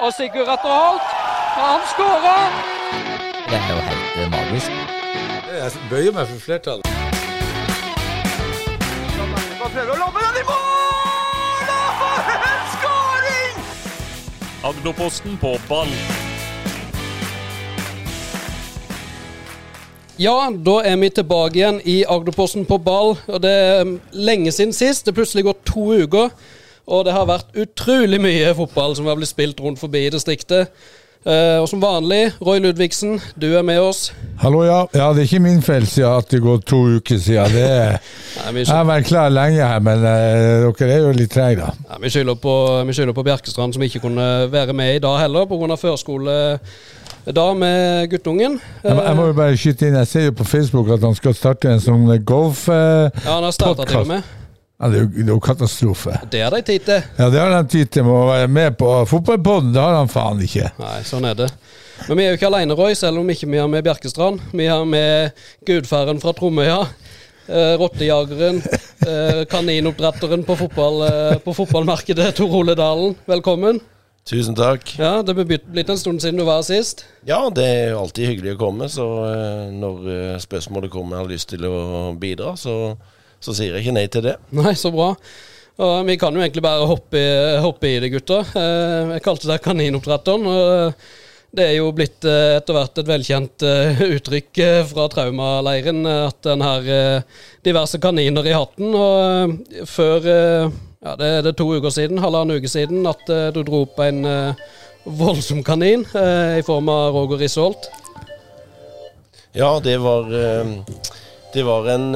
Og Sigurd Atter Holt, han skårer! Det er jo helt eh, magisk. Jeg bøyer meg for flertallet. Prøver å lobbe den i mål! Og for en skåring! Agderposten på ball. Ja, da er vi tilbake igjen i Agderposten på ball. og Det er lenge siden sist. Det er plutselig gått to uker. Og det har vært utrolig mye fotball som har blitt spilt rundt forbi i distriktet. Uh, og som vanlig, Roy Ludvigsen, du er med oss. Hallo, ja. Ja, det er ikke min feil siden at det går to uker siden. Det er, Nei, jeg har vært klar lenge her, men uh, dere er jo litt treige, da. Nei, vi skylder på, vi skylder på Bjerkestrand, som ikke kunne være med i dag heller, pga. førskoledag med guttungen. Jeg, må- jeg må jo bare skyte inn, jeg ser jo på Facebook at han skal starte en sånn golf... Eh, Ja, han har starta til og med. Ja, det er jo det er jo katastrofe. Det er de tid til. Ja, det har de tid til med å være med på. Fotballpodden, det har han faen ikke. Nei, sånn er det. Men vi er jo ikke alene, Roy, selv om ikke vi har med Bjerkestrand. Vi har med gudfaren fra Tromøya. Eh, Rottejageren. Eh, kaninoppdretteren på, fotball, eh, på fotballmarkedet, Tor Ole Dalen. Velkommen. Tusen takk. Ja, Det er blitt en stund siden du var sist. Ja, det er jo alltid hyggelig å komme, så eh, når spørsmålet kommer jeg har lyst til å bidra, så, så sier jeg ikke nei til det. Nei, så bra. Og vi kan jo egentlig bare hoppe, i- hoppe i det, gutter. Eh, Jeg kalte det kaninoppdretteren. Det er jo blitt eh, etter hvert et velkjent eh, uttrykk fra traumaleiren at en har diverse kaniner i hatten. Og før ja, det er det to uker siden, halvannen uke siden, at du dro opp en voldsom kanin i form av Roger Risholt. Ja, det var Det var en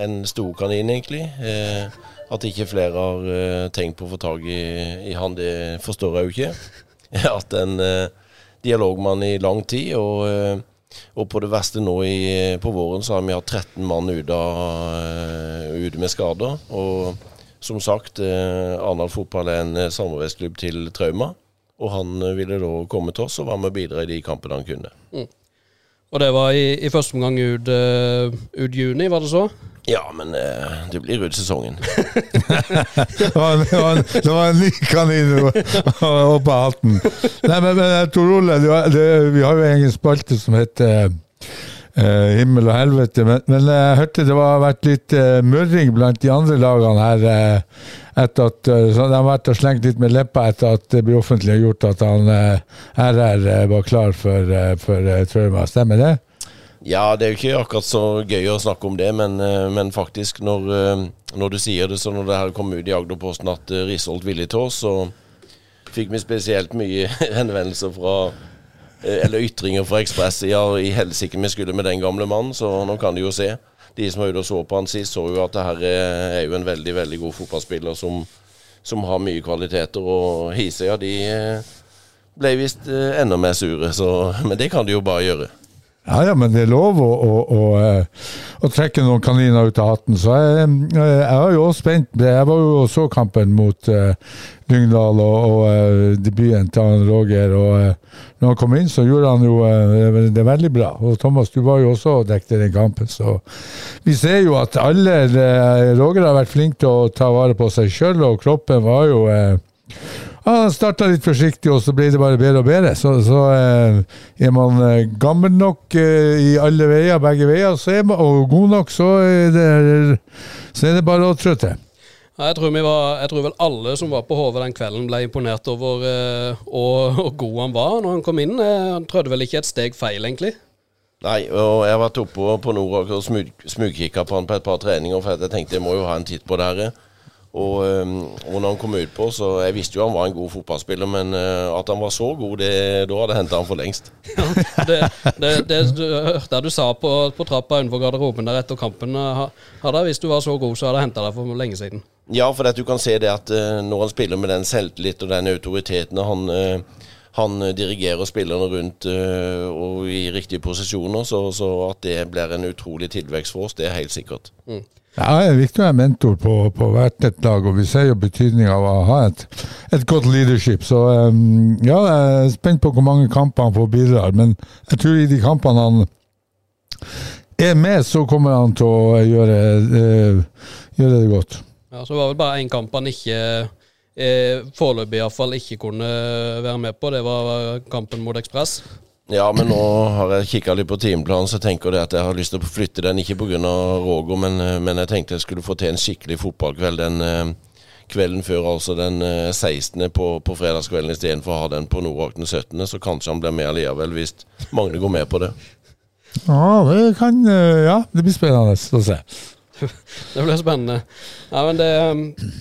En stor kanin, egentlig. Eh, At ikke flere har eh, tenkt på å få tak i, i han, det forstår jeg jo ikke. Hatt en eh, dialogmann i lang tid, og, eh, og på det verste nå i, på våren så har vi hatt 13 mann ute, eh, ute med skader. Og som sagt, eh, Arendal Fotball er en eh, samarbeidsklubb til Trauma. Og han eh, ville da komme til oss og være med og bidra i de kampene han kunne. Og det var i, i første omgang ut, eh, ut juni, var det så? Ja, men eh, det blir utsesongen. Det var, det var, det var en ny kanin oppå hatten. Nei, men, men Tor Ole, vi har jo en egen spalte som heter eh, Himmel og helvete, men, men jeg hørte det har vært litt uh, murring blant de andre lagene her. eh, etter at eh, så De har vært og slengt litt med leppa etter at det ble offentliggjort at han uh, RR eh, var klar for, uh, for uh, Trauma. Stemmer det? Ja, det er jo ikke akkurat så gøy å snakke om det, men, eh, men faktisk, når, eh, når du sier det, så når det her kom ut i Agderposten at uh, Risholt ville til oss, så fikk vi spesielt mye henvendelser fra eh, Eller ytringer fra Ekspress. Ja, i helsike vi skulle med den gamle mannen, så nå kan de jo se. De som var ute og så på han sist, så jo at det her er, jo en veldig, veldig god fotballspiller som, som har mye kvaliteter. Og Hisøya, de eh, ble visst eh, enda mer sure, så Men det kan de jo bare gjøre. Ja, ja, men det er lov å, å, å, eh, å trekke noen kaniner ut av hatten. Så jeg, eh, jeg var jo også spent. Jeg var jo og så kampen mot uh, Lyngdal og, og uh, debuten til Roger. Og uh, når han kom inn, så gjorde han jo uh, det veldig bra. Og Thomas, du var jo også og dekket den kampen. Så vi ser jo at alle Roger har vært flink til å ta vare på seg sjøl, og kroppen var jo Han starta litt forsiktig, og så ble det bare bedre og bedre. Så, så eh, er man eh, gammel nok eh, i alle veier, begge veier, så er man, og god nok, så er det, så er det bare å trå til. Ja, Jeg tror, vi var, jeg tror vel alle som var på HV den kvelden, ble imponert over eh, og, og god han var når han kom inn. Eh, han trødde vel ikke et steg feil, egentlig. Nei, og jeg har vært oppe på- på Nord og smug, smugkikka på han på et par treninger, for jeg tenkte jeg må jo ha en titt på det her. Og, og når han kom ut på, så Jeg visste jo han var en god fotballspiller, men øh, at han var så god, det, da hadde jeg henta han for lengst. Det, det, det du hørte du sa på, på trappa utenfor garderoben der etter kampen. eh, Hadde visst du var så god, så hadde jeg henta deg for lenge siden. Ja, for at du kan se det at øh, når han spiller med den selvtillit og den autoriteten han, han dirigerer spillerne rundt og i riktige posisjoner, så, så at det blir en utrolig tilvekst for oss, det er helt sikkert. Ja, det er viktig å være mentor på, på hvert et lag, og vi ser jo betydninga av å ha et, et godt leadership. Så um, ja, jeg er spent på hvor mange kamper han får bidra, men jeg tror i de kampene han er med, så kommer han til å gjøre, eh, gjøre det godt. Ja, så var vel bare én kamp han ikke, eh, foreløpig iallfall ikke kunne være med på. Det var kampen mot Ekspress. Ja, men nå har jeg kikka litt på timeplanen, så tenker jeg at jeg har lyst til å flytte den. Ikke pga. Roger, men, eh, men jeg tenkte jeg skulle få til en skikkelig fotballkveld den eh, kvelden før, altså den eh, 16. på, på fredagskvelden istedenfor å ha den på Nordvakt den 17. Så kanskje han blir med allikevel, hvis Magne går med på det. Ja, det kan eh, Ja, det blir spennende å se. Det blir spennende. Ja, men det,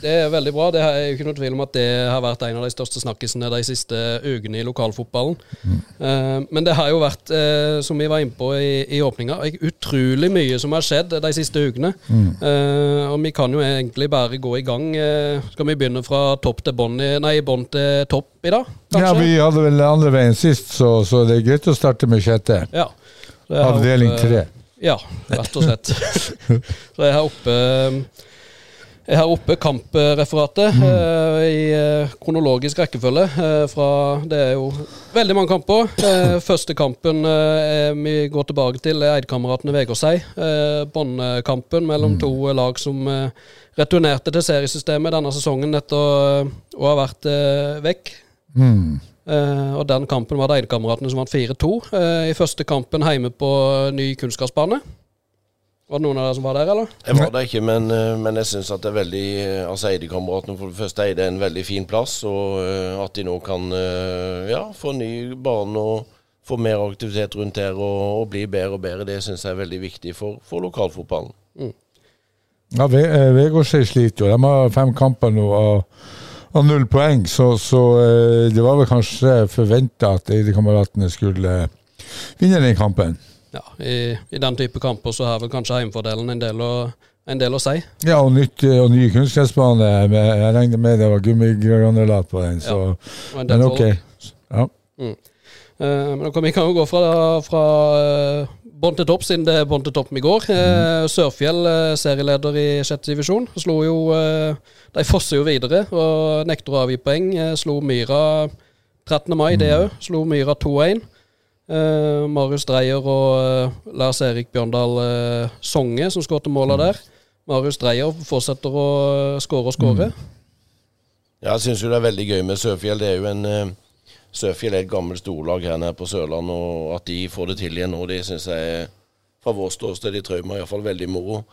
det er veldig bra. Det er jo ikke noe tvil om at det har vært en av de største snakkisene de siste ukene i lokalfotballen. Eh, men det har jo vært, eh, som vi var inne på i, i åpninga, utrolig mye som har skjedd de siste ukene. Eh, og vi kan jo egentlig bare gå i gang. Eh, skal vi begynne fra topp til bånn Nei, bånn til topp i dag, kanskje? Ja, vi hadde vel andre veien sist, så, så det er greit å starte med sjette. Ja. Avdeling tre. Ja, rett og slett. Så jeg har oppe jeg har oppe kampreferatet eh, i uh, kronologisk rekkefølge. Uh, fra, det er jo veldig mange kamper. Første kampen vi går tilbake til, er Eidkameratene Vegårshei. Uh, Båndkampen mellom to lag som returnerte til seriesystemet denne sesongen etter å ha vært vekk. Mm. Eh, og den kampen var det Eidekameratene som vant 4-2. eh, I første kampen hjemme på ny kunnskapsbane. Var det noen av dere som var der, eller? Jeg var der ikke, men, eh, men jeg syns at det er veldig Altså Eide-kameratene for det første Eide er en veldig fin plass, og at de nå kan ja, få ny bane og få mer aktivitet rundt her og, og bli bedre og bedre, det syns jeg er veldig viktig for, for lokalfotballen. Ja, Ve eh, Vegårshei sliter jo. De har fem kamper nå og, og null poeng, så, så eh, det var vel kanskje forventa at Eide-kameratene skulle vinne den kampen. Ja, i, I den type kamper så har vel kanskje heimfordelen en del å, en del å si. Ja, og, nytt, eh, og ny kunstgressbane. Jeg regner med det var gummigranulat på den, så ja, en Men ok. Ja. Mm. Uh, men vi kan jo gå fra, fra bånn til topp, siden det er bånn til topp i går. Mm. Sørfjell, eh, serieleder i sjette divisjon, slo jo eh, De fosser jo videre og nekter å avgi poeng. Slo Myra 13. mai, det òg. Slo Myra 2-1. Eh, Marius Dreyer og Lars Erik Bjørndal Songe som skåret måla der. Marius Dreyer fortsetter å skåre og skåre. Ja, jeg syns jo det er veldig gøy med Sørfjell. Det er jo en Sørfjell er et gammelt storlag her nede på Sørlandet, og at de får det til igjen nå, det syns jeg fra vår ståsted i Trauma iallfall veldig moro.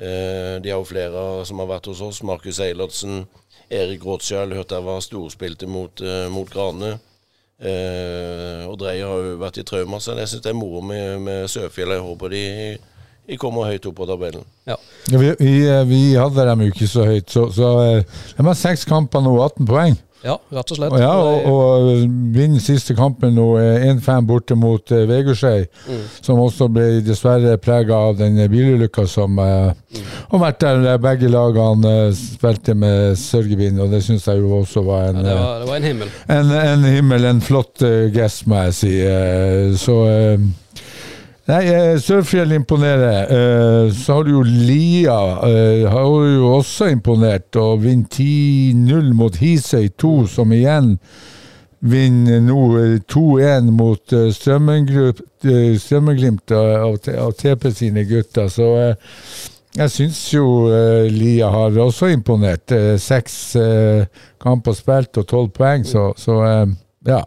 Eh, de har jo flere som har vært hos oss. Markus Eilertsen, Erik Rothschild, hørte jeg var storspilte mot, eh, mot Grane. Eh, og Dreyer har jo vært i Trauma, så jeg syns det er moro med, med Sørfjell. Jeg håper de, vi kommer høyt opp på tabellen. Ja. Ja, vi, vi, eh, vi hadde dem jo ikke så høyt, så, så eh, de har seks kamper nå, 18 poeng. Ja, rett og slett. Og, ja, og, og eh, vinner siste kampen nå, eh, 1-5 borte mot uh, Vegårshei, som også ble dessverre prega av den eh, bilulykka som eh, har vært der begge lagene uh, spilte med sørgebind, og det syns jeg jo også var en, Ja, det, eh, var, det var en himmel. en, en himmel, en flott uh, gest, må jeg si. Eh, så eh, Nei, uh, Sørfjell imponerer. Eh, så har du jo Lia, eh, har jo også imponert, og vinner 10-0 mot Hisøy 2, som igjen vinner nå eh, 2-1 mot Strømmenglimt av, av, TP sine gutter. Så eh, jeg syns jo eh, Lia har også imponert. Eh, seks eh, kamper spilt og tolv poeng, så, så eh, ja.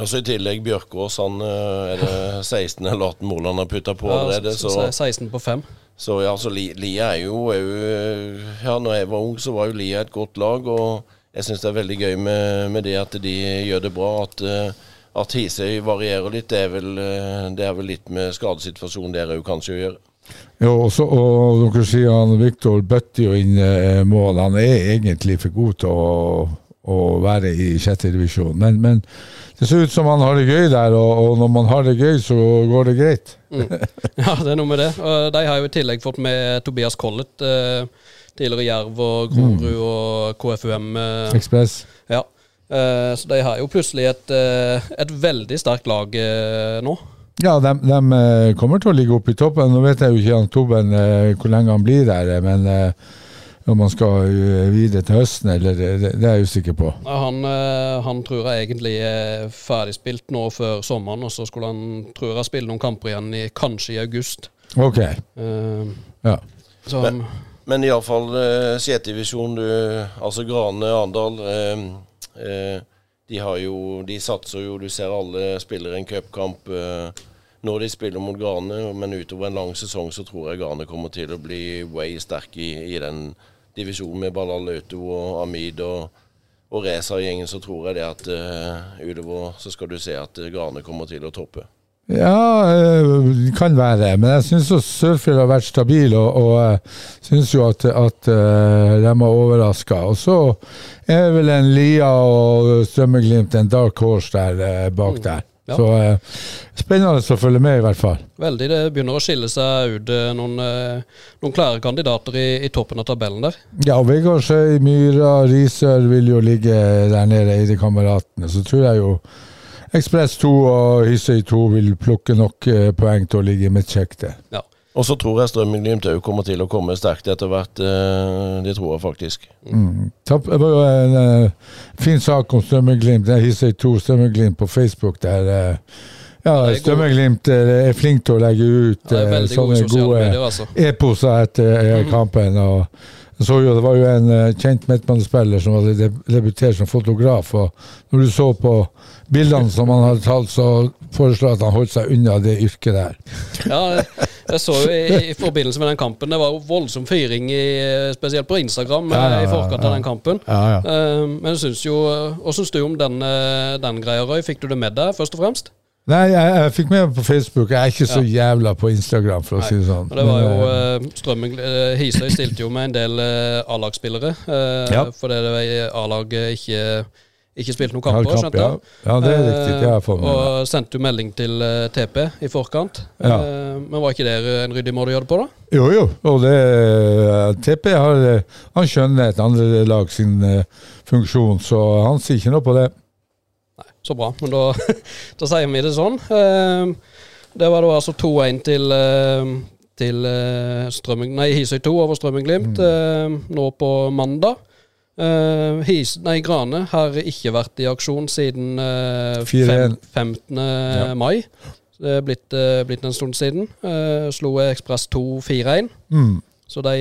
Og så I tillegg Bjørkås, han eh, er det 16 eller 18 mål han har putta på allerede. så- Så, så 16 på 5. så ja, så Lia er jo, er jo Ja, når jeg var ung, så var jo Lia et godt lag. Og jeg syns det er veldig gøy med, med det at de gjør det bra. At, eh, at Hisøy varierer litt, det er vel, eh, det er vel litt med skadesituasjonen der òg kanskje å gjøre. Jo, også, og dere sier han Viktor bøtter jo inn eh, mål. Han er egentlig for god til å, å være i sjette divisjon. Men, men det ser ut som han har det gøy der, og, og når man har det gøy, så går det greit. Ja, det er noe med det. Og de har jo i tillegg fått med Tobias Collett. Eh, tidligere Jerv og Grorud og KFUM. Eh, Ekspress. ja. Eh, så de har jo plutselig et, eh, et veldig sterkt lag eh, nå. Ja, de, de, kommer til å ligge oppe i toppen. Nå vet jeg jo ikke Jan Toben eh, hvor lenge han blir der, eh, men eh, man skal eh, videre til høsten, eller det, det det er jeg usikker på. Han, eh, han tror jeg egentlig er ferdigspilt nå før sommeren, og så skulle han tror jeg spille noen kamper igjen i, kanskje i august. Ok. Uh, Ja. så Men- Men iallfall uh, sjetedivisjon, altså Grane, Arendal uh, eh, De har jo De satser jo, du ser alle spiller en cupkamp. Eh, når de spiller mot Grane, men utover en lang sesong så tror jeg Grane kommer til å bli way sterk i, i den divisjonen med Ballal Auto og Amid og, og Reza-gjengen. Så tror jeg det at uh, utover så skal du se at Grane kommer til å toppe. Ja, det eh, kan være. Men jeg syns Sørfjell har vært stabil, og, og syns jo at, at de har overraska. Og så er vel en Lia og Strømmeglimt en dark horse der bak mm. der. Ja. Så eh, spennende å følge med, i hvert fall. Veldig. Det begynner å skille seg ut noen, noen klare kandidater i, i, toppen av tabellen der. Ja, Vegard Skøy, Myra, Risør vil jo ligge der nede i de kameratene. Så tror jeg jo Ekspress 2 og Hysøy 2 vil plukke nok eh, poeng til å ligge i midtsjektet. Ja. Og så tror jeg Strømmen-Glimt òg kommer til å komme sterkt etter hvert. Eh, det tror jeg faktisk. Mm. Det var jo en uh, fin sak om Strømmen-Glimt. Hysøy 2 Strømmen-Glimt på Facebook. der uh, ja, Strømmen-Glimt er flink til å legge ut ja, sånne gode altså. e-poser etter mm. kampen. og så jo, Det var jo en kjent midtbanespiller som hadde debutert som fotograf. og Når du så på bildene som han hadde tatt, så foreslår jeg at han holdt seg unna det yrket der. Ja, jeg så jo i, i, forbindelse med den kampen, det var jo voldsom fyring, i, spesielt på Instagram, ja, ja, ja, i forkant av den kampen. Uh, men jeg syns jo Hva syns du om den, eh, den greia, Røy? Fikk du det med deg, først og fremst? Nei, jeg, jeg, fikk med meg på Facebook. Jeg er ikke så jævla på Instagram, for å Nei. si det sånn. det var jo uh, Strømmen uh, Hisøy stilte jo med en del uh, A-lagsspillere, uh, fordi A-laget ikke ikke spilte noen kamper, skjønte jeg. Ja. ja. det er riktig. Det jeg fått med Og sendte jo melding til eh, TP i forkant. Ja. Men var ikke det en ryddig måte å gjøre det på, da? Jo, jo. Og det, TP har, han skjønner et andre lag sin funksjon, så han sier ikke noe på det. Så bra. Men da, da sier vi det sånn. det var da altså 2-1 til til Strømming, nei, Hisøy 2 over Strømmen-Glimt mm. nå på mandag. Uh, His, nei, Grane har ikke vært i aksjon siden uh, fem, 15. Ja. mai. Det er blitt, uh, blitt, en stund siden. Uh, slo Ekspress 2 4-1. Mm. Så de,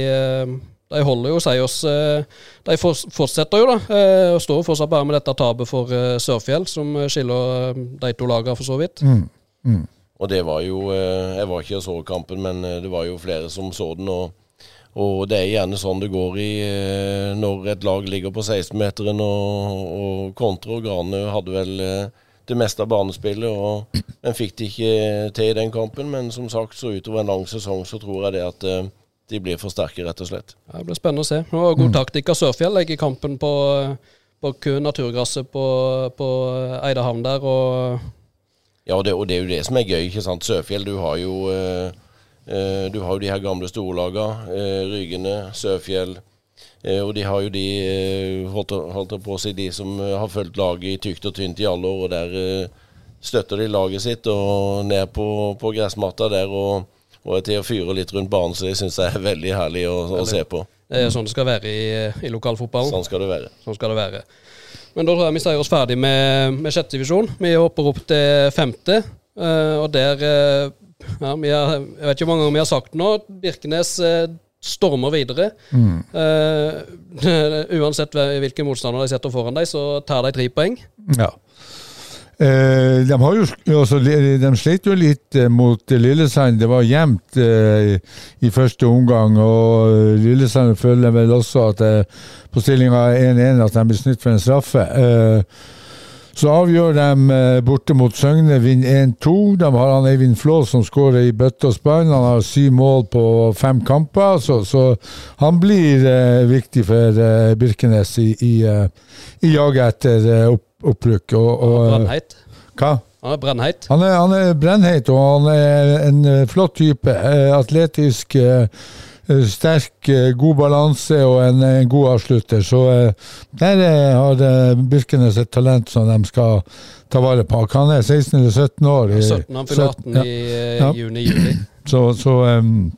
de, holder jo seg oss De fortsetter jo, da. Og står fortsatt bare med dette tapet for Sørfjell, som skiller de to lagene, for så vidt. Mm. Mm. Og det var jo Jeg var ikke og så kampen, men det var jo flere som så den. og og det er gjerne sånn det går i eh, når et lag ligger på 16-meteren og, og kontrer. Og Grane hadde vel eh, det meste av banespillet, og, men fikk det ikke til i den kampen. Men som sagt, så utover en lang sesong så tror jeg det at eh, de blir for sterke, rett og slett. Ja, det blir spennende å se. Det var god mm. taktikk av Sørfjell legger kampen på, på naturgresset på, på Eidehavn der. og ja, og det, og det, er jo det som er gøy. ikke sant? Sørfjell, du har jo eh, Eh, du har jo de her gamle storlagene. Eh, Rygene, Sørfjell. Eh, og de har jo de, holdt, holdt på å si, de som har fulgt laget i tykt og tynt i alle år. Og der støtter de laget sitt og ned på, på gressmatta der og, og er til å fyre litt rundt banen. Så det syns jeg er veldig herlig å, å, se på. Det er sånn det skal være i, i lokalfotballen. Sånn skal det være. Sånn skal det være. Men da tror jeg vi sier oss ferdig med, med sjette divisjon. Vi hopper opp til femte. og der ja, har, jeg vet ikke hvor mange ganger vi har sagt nå. Birkenes eh, stormer videre. Mm. Uh, uansett hvilke motstandere de setter foran deg, så tar de tre poeng. Ja. Uh, de, har jo, altså, de slet jo litt uh, mot Lillesand. Det var jevnt i første omgang. Og Lillesand føler vel også at på stillinga 1-1 at de blir snytt for en straffe. Uh, så avgjør de eh, borte mot Søgne, vinner 1-2. De har han Eivind Flå som skårer i bøtte og spann. Han har syv mål på fem kamper, så, så han blir eh, viktig for eh, Birkenes i, i, eh, i jaget etter eh, opp, opprykk. Og, og, brennheit. Hva? Han er brennheit. Han er, han er brennheit, og han er en flott type. atletisk. Eh, Eh, sterk, eh, god balanse og en, en, god avslutter. Så eh, der har Birkenes et talent som de skal ta vare på. Han er 16 eller 17 år. 17, han fyller 18 ja. i ja. juni-juli. Så, så um,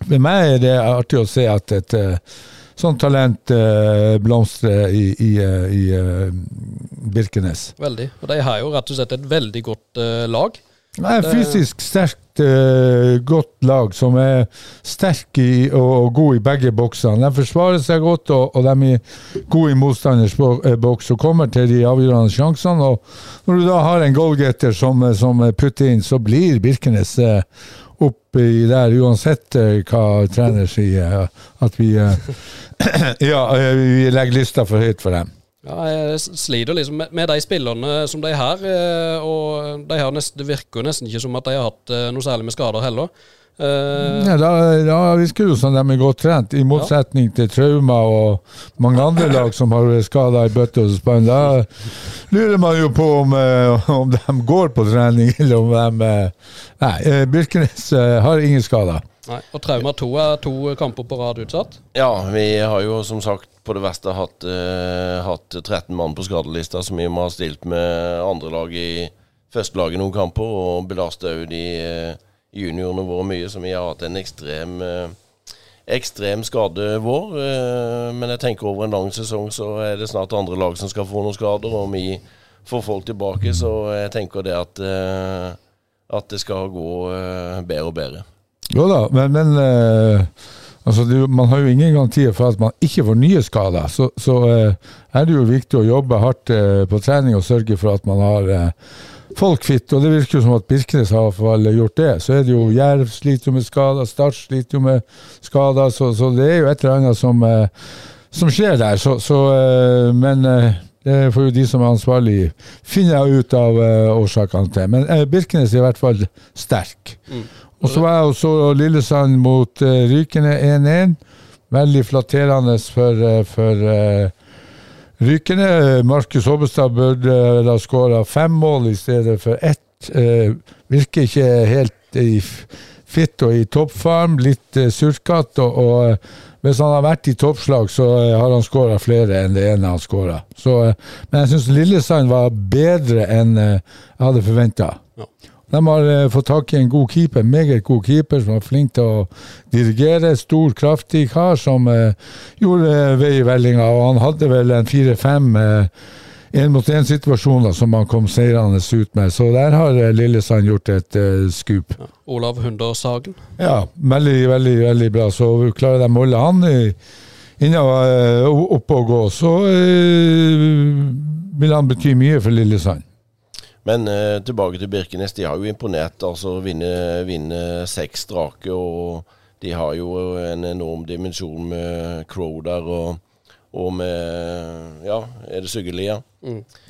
for meg er det artig å se at et sånt talent uh, blomstre i, i, uh, i Birkenes. Veldig. Og de har jo rett og slett et veldig godt lag. Det er et fysisk sterkt, eh, godt lag som er sterk i, og, og god i begge boksene. De forsvarer seg godt, og, og de er gode i motstanders eh, boks og kommer til de avgjørende sjansene. Og når du da har en goalgetter som, eh, som putter inn, så blir Birkenes eh, oppi der, uansett eh, hva trener sier. At vi, eh, ja, eh, vi legger lista for høyt for dem. Ja, jeg sliter liksom med, de spillerne som de har, og de har nesten, det virker jo nesten ikke som at de har hatt noe særlig med skader heller. Eh, Ja, da, ja, vi skulle jo sånn de er godt trent, i motsetning til Trauma og mange andre lag som har skader i bøtte og spann. Da lurer man jo på om, eh, om de går på trening, eller om de eh, Nei, Birkenes har ingen skader. nei, og Trauma 2 er to kamper på rad utsatt. Ja, vi har jo som sagt på det verste hatt, uh, hatt 13 mann på skadelista, som vi må ha stilt med andre lag i førstelaget noen kamper, og belasta òg de eh, juniorene våre mye, som vi har hatt en ekstrem eh, Ekstrem skade vår, eh, men jeg tenker over en lang sesong så er det snart andre lag som skal få noen skader, og vi får folk tilbake, så jeg tenker det at, eh, at det skal gå bedre og bedre. Jo da, men, men altså, man har jo ingen garantier for at man ikke får nye skader. Så, så er det jo viktig å jobbe hardt på trening og sørge for at man har folk fitt, Og det virker jo som at Birkenes har gjort det. Så er det jo Jerv sliter jo med skader, Start sliter jo med skader. Så, så det er jo et eller annet som, eh, som skjer der. Så, så, eh, men eh, det får jo de som er ansvarlige finne ut av årsakene til. Men Birkenes er i hvert fall sterk. Og så var jeg og så Lillesand mot Rykene 1-1. Veldig flatterende for, for eh, Rykene. Markus Hobbestad burde ha skåra fem mål i stedet for ett. Eh, virker ikke helt i fitt og i toppform. Litt eh, surkete. Og, og eh, hvis han har vært i toppslag, så eh, har han skåra flere enn det ene han skåra. Men jeg syns Lillesand var bedre enn eh, jeg hadde forventa. Ja. De har eh, fått tak i en god keeper, meget god keeper, som er flink til å dirigere. Stor, kraftig kar som eh, gjorde eh, vei i vellinga. Og han hadde vel en fire-fem én-mot-én-situasjoner som han kom seirende ut med. Så der har eh, Lillesand gjort et eh, skup. Olav Hundersagen? Ja, veldig, veldig veldig bra. Så klarer de å holde han i- eh, oppe og gå, så eh, vil han bety mye for Lillesand. Men eh, tilbake til Birkenes. De har jo imponert. altså Vinne, vinne seks strake. Og de har jo en enorm dimensjon med Crow der og, og med Ja, er det Suggelia?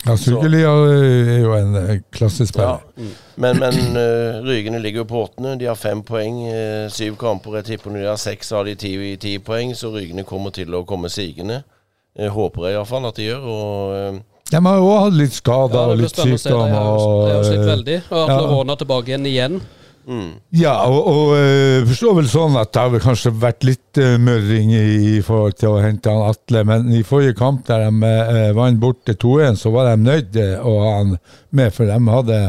Ja, Sugelia er jo en klassisk klassespiller. Ja. Men, men uh, Rygene ligger jo på åttende. De har fem poeng. uh, syv kamper. Jeg tipper når de har seks, så har de ti, ti poeng. Så Rygene kommer til å komme sigende. Jeg håper jeg iallfall at de gjør. og... eh, De har jo hatt litt skader Ja, og litt spennende å sykdom. De har har slitt eh, veldig. Og Atle ja. Råna tilbake igjen igjen. mm. Ja, og, og eh, forstår vel sånn at det har vel kanskje vært litt uh, mørring i, i forhold til å hente han Atle, men i forrige kamp der de uh, vant bort til 2-1, så var de nødt til å ha han med, for de hadde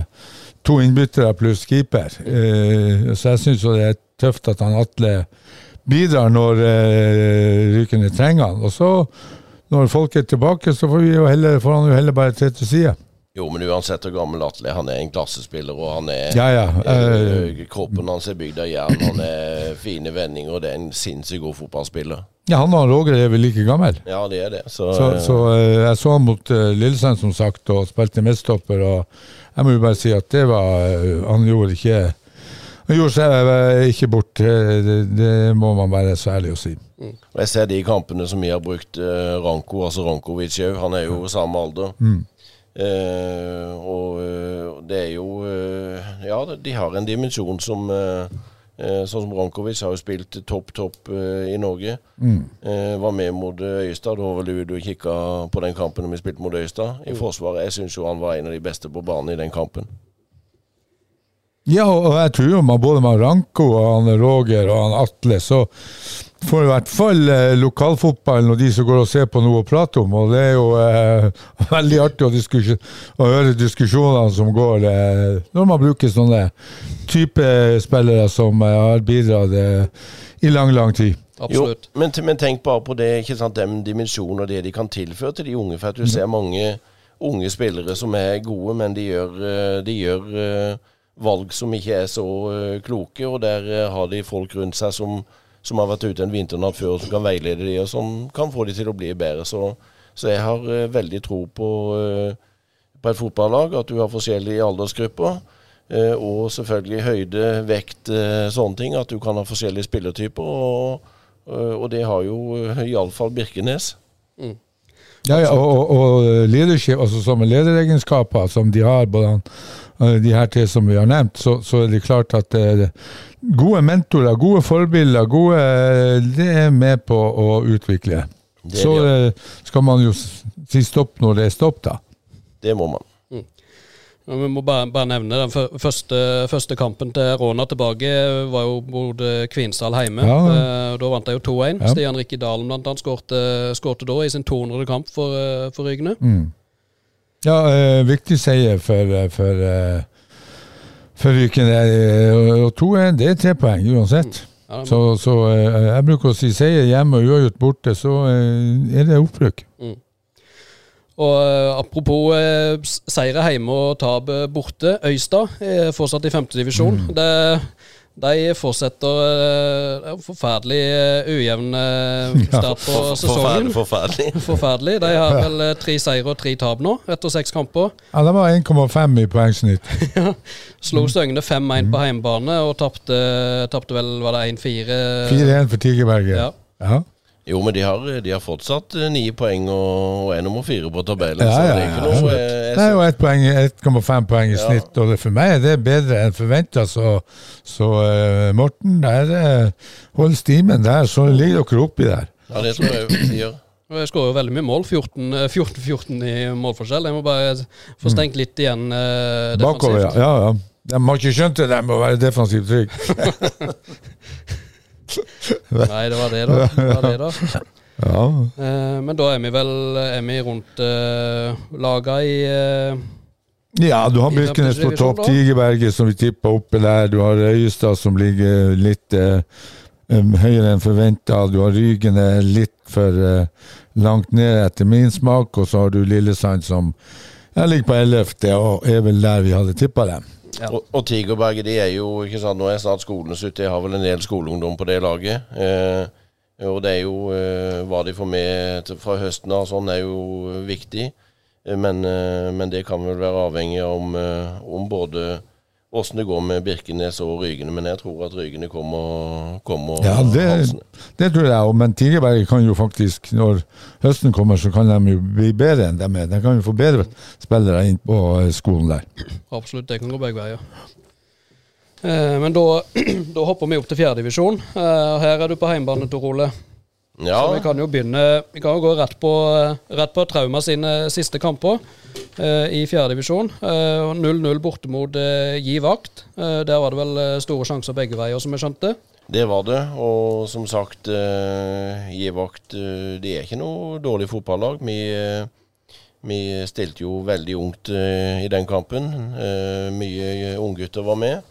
to innbyttere pluss keeper. Uh, så jeg syns det er tøft at han Atle bidrar når uh, Rykene trenger han. Og så, når folk er tilbake, så får, heller, får han jo heller bare tre til side. Jo, men uansett hvor gammel Atle er, han er en klassespiller, og han er Ja, ja. eh, eh, Kroppen hans er bygd av jern, han er fine vendinger, og det er en sinnssykt god fotballspiller. ja, han og Roger er vel like gammel. Ja, det er det. Så, Så, eh, så eh, jeg så han mot uh, Lillesand, som sagt, og spilte midtstopper. Og jeg må jo bare si at det var eh, Han gjorde ikke Han gjorde seg eh, ikke bort. eh, Det, det må man være så ærlig å si. Og Jeg ser de kampene som vi har brukt eh, Ranko, altså Rankovic òg. Han er jo samme alder. Eh, og eh, det er jo eh, Ja, de har en dimensjon som eh, Sånn som Rankovic har jo spilt topp, topp i Norge. Eh, var med mot Øystad. Da var vel du og kikka på den kampen vi spilte mot Øystad. I Forsvaret. Jeg syns jo han var en av de beste på banen i den kampen. Ja, og jeg tror jo man både med Ranko og han Roger og han Atle, så får i hvert fall eh, lokalfotballen og de som går og ser på noe å prate om. Og det er jo eh, veldig artig å, diskus- å høre diskusjonene som går eh, når man bruker sånne type spillere som eh, har bidratt eh, i lang, lang tid. Absolutt. Jo, men, men tenk bare på det, ikke sant, den dimensjonen og det de kan tilføre til de unge. For at du ser mange unge spillere som er gode, men de gjør, eh, de gjør valg som ikke er så eh, kloke, og der eh, har de folk rundt seg som, som har vært ute en vinternatt før, som kan veilede de, og som kan få de til å bli bedre. Så, så jeg har eh, veldig tro på, på et fotballag, at du har forskjellige aldersgrupper. eh, og selvfølgelig høyde, vekt, sånne ting. At du kan ha forskjellige spillertyper. Og, og det har jo iallfall Birkenes. Ja, ja, og, og, og leadership, altså som lederegenskaper som de har, både de her tre som vi har nevnt, så, så er det klart at eh, gode mentorer, gode forbilder, gode, eh, det er med på å utvikle. Det Så de, ja. eh, skal man jo si stopp når det er stopp, da. Det må man. Ja, Vi må bare, bare nevne den første, første kampen til Råna tilbake var jo mot eh, Kvinesdal hjemme. Ja. Eh, Da vant de jo 2-1. Ja. Stian Rikke Dalen blant annet skårte, skårte da i sin 200. kamp for, for Rygne. Rygene. Ja, eh, viktig seier for, eh, for, eh, for Ryken. Eh, Og to er, det er tre poeng uansett. Ja, Så, så jeg bruker å si seier hjemme og uavgjort borte, så er det opprykk. Og eh, apropos eh, seire hjemme og tap borte. Øystad er fortsatt i femtedivisjon. Mm. Det De fortsetter en er forferdelig eh, ujevn eh, start på sesongen. Forferdelig. forferdelig. Forferdelig. De har vel eh, tre seire og tre tap nå, etter seks kamper. Ja, De var 1,5 i poengsnitt. Slo Søgne 5-1 på hjemmebane og tapte vel var det 1-4. 4-1 for Tigerberget. Ja. Ja. Jo, men de har, de har fortsatt eh, ni poeng og, og er nummer fire på tabellen. Ja, så ja, det er ikke ja. noe eh, jeg Det er jo sy- ett poeng, 1,5 poeng i Ja. snitt, og det, for meg er det bedre enn forventa. Så, så uh, Morten, der uh, hold stimen der, så ligger dere oppi der. Ja, det tror jeg de gjør. Jeg skårer jo veldig mye mål. 14 eh, 14-14 i målforskjell. Jeg må bare få stengt litt igjen eh, Bakover, ja. defensivt. ja, ja. De har ikke skjønt det der med å være defensivt trygg. Nei, det var det, da. Det var det, da. Ja. Eh, men da er vi vel er vi rundt uh, laga i eh, ja, du har Birkenes på topp. Tigerberget som vi tippa oppe der, du har Øyestad som ligger litt eh, høyere enn forventa, du har Rygene litt for eh, langt ned etter min smak, og så har du Lillesand som jeg ligger på 11., og er vel der vi hadde tippa dem. Ja. Og, og de er jo ikke sant, Nå er snart skolen slutt. Jeg har vel en del skoleungdom på det laget. Eh, og det er jo eh, hva de får med til, fra høsten av, sånn er jo viktig. Eh, men, eh, men det kan vel være avhengig om, eh, om både åssen det går med Birkenes og Rygene. Men jeg tror at Rygene kommer, kommer Ja, det, det tror jeg òg, men Tigerberget kan jo faktisk, når høsten kommer, så kan de jo bli bedre enn de er. De kan jo få bedre spillere inn på eh, skolen der. Absolutt, det kan gå begge veier. Eh, men da, da hopper vi opp til fjerdedivisjon. Uh, her er du på heimbane, Tor Ole. Ja, Så vi kan jo begynne Vi kan jo gå rett på, rett på Trauma sine siste kamper eh, i fjerdedivisjon. Uh, 0-0 borte mot eh, Gi Vakt. Eh, der var det vel eh, store sjanser begge veier, som jeg skjønte. Det var det, og som sagt, Gi vakt eh, de er ikke noe dårlig fotballag. Vi, eh, vi stilte jo veldig ungt eh, i den kampen. Eh, mye unggutter var med.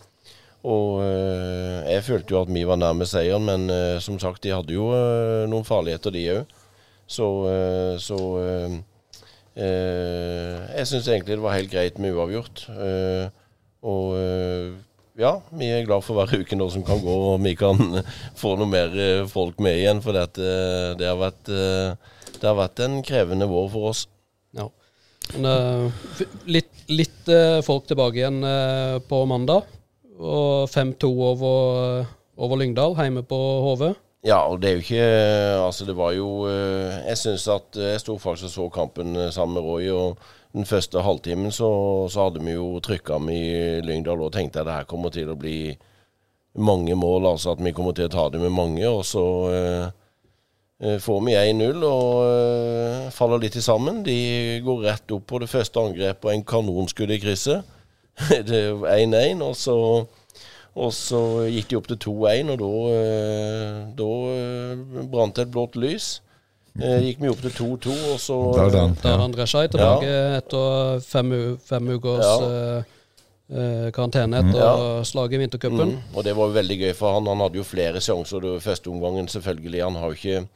Og eh, jeg følte jo at vi var nærme seieren, men eh, som sagt, de hadde jo eh, noen farligheter, de òg. Så, så jeg syns egentlig det var helt greit med uavgjort. Og ja, vi er glad for hver uke nå som kan gå, og vi kan få noe mer folk med igjen. For dette, det, har vært, det har vært en krevende vår for oss. Ja. Men, litt litt folk tilbake igjen på mandag. Og 5-2 over, over Lyngdal, hjemme på HV. Ja, og det er jo ikke Altså, det var jo eh, Jeg syns at eh, Jeg sto faktisk og så kampen eh, sammen med Roy, og den første halvtimen så, så hadde vi jo trykka med i Lyngdal og tenkte at det her kommer til å bli mange mål, altså at vi kommer til å ta det med mange. Og så eh, får vi 1-0 og eh, faller litt sammen. De går rett opp på det første angrepet og en kanonskudd i krysset. det er 1-1, og så og så gikk de opp til 2-1, og da, eh, da eh, brant det et blått lys. Eh, Gikk vi opp til 2-2, og så Da er den. Der Ja. André Skei tilbake etter fem, fem ukers Ja. eh, karantene etter Ja. slaget i vintercupen. Mm, og det var jo veldig gøy for han. Han hadde jo flere sjanser i første omgangen, selvfølgelig. Han har jo ikke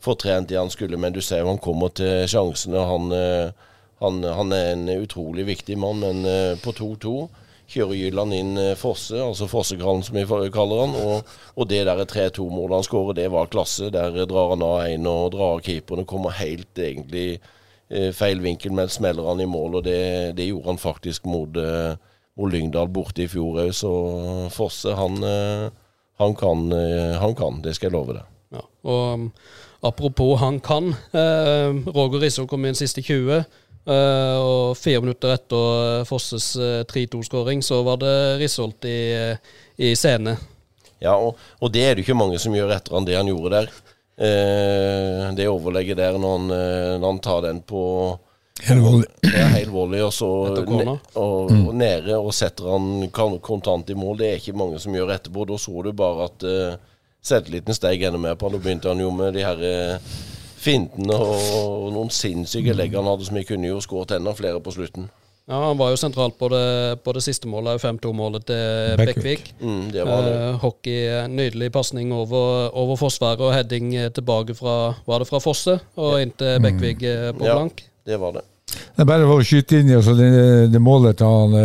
fortrent trent det han skulle, men du ser jo han kommer til sjansene. Han, eh, han, han er en utrolig viktig mann, men eh, på 2-2 kjører Jylland inn eh, Fosse, altså Fossekrallen som vi kaller han. Og, og det der 3-2-målet han skårer, det var klasse. Der drar han av én og drar av keeperen og kommer helt egentlig eh, feil vinkel, men smeller han i mål. Og det, det gjorde han faktisk mot, eh, mot Lyngdal borte i fjor òg. Så Fosse, han, eh, han, kan, eh, han kan, det skal jeg love deg. Ja. Og um, apropos han kan. Eh, Roger Risso kom inn siste 20. eh, og fire minutter etter Fosses uh, 3-2-skåring, så var det Risholt i, uh, i scene. Ja, og, og det er det ikke mange som gjør etter han det han gjorde der. Eh, det overlegget der når han, eh, når han tar den på Hel volley. Ja, helt volley, og så ne og, og nede og setter han kontant i mål. Det er ikke mange som gjør etterpå. Da så du bare at uh, selvtilliten steg enda mer på han. Da begynte han jo med de her eh, fintene og, noen sinnssyke legg han hadde som vi kunne jo skåret enda flere på slutten. Ja, Han var jo sentralt på det, på det siste målet, 5-2-målet til Bekkvik. Mm, det var det. Eh, hockey, eh, nydelig pasning over, over forsvaret og heading eh, tilbake fra Var det fra Fosse og inn til Bekkvik på blank? Ja. Det var det. Det er bare å skyte inn i altså det, det målet til han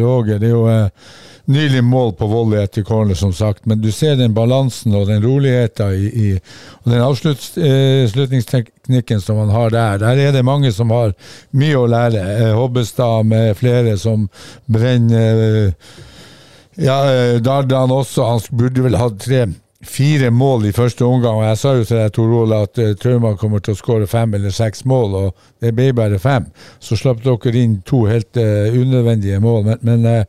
Roger. Det er jo eh, nylig mål på volley etter corner, som sagt. Men du ser den balansen og den roligheten i, i og den avslutningsteknikken som han har der. Der er det mange som har mye å lære. Eh, Hobbestad med flere som brenner. Eh, ja, eh, Dardan også. Han burde vel hatt tre fire mål i første omgang. og Jeg sa jo til deg, Tor Ola, at uh, Trauman kommer til å skåre fem eller seks mål, og det ble bare fem. Så slapp dere inn to helt uh, unødvendige mål. Men, men, eh,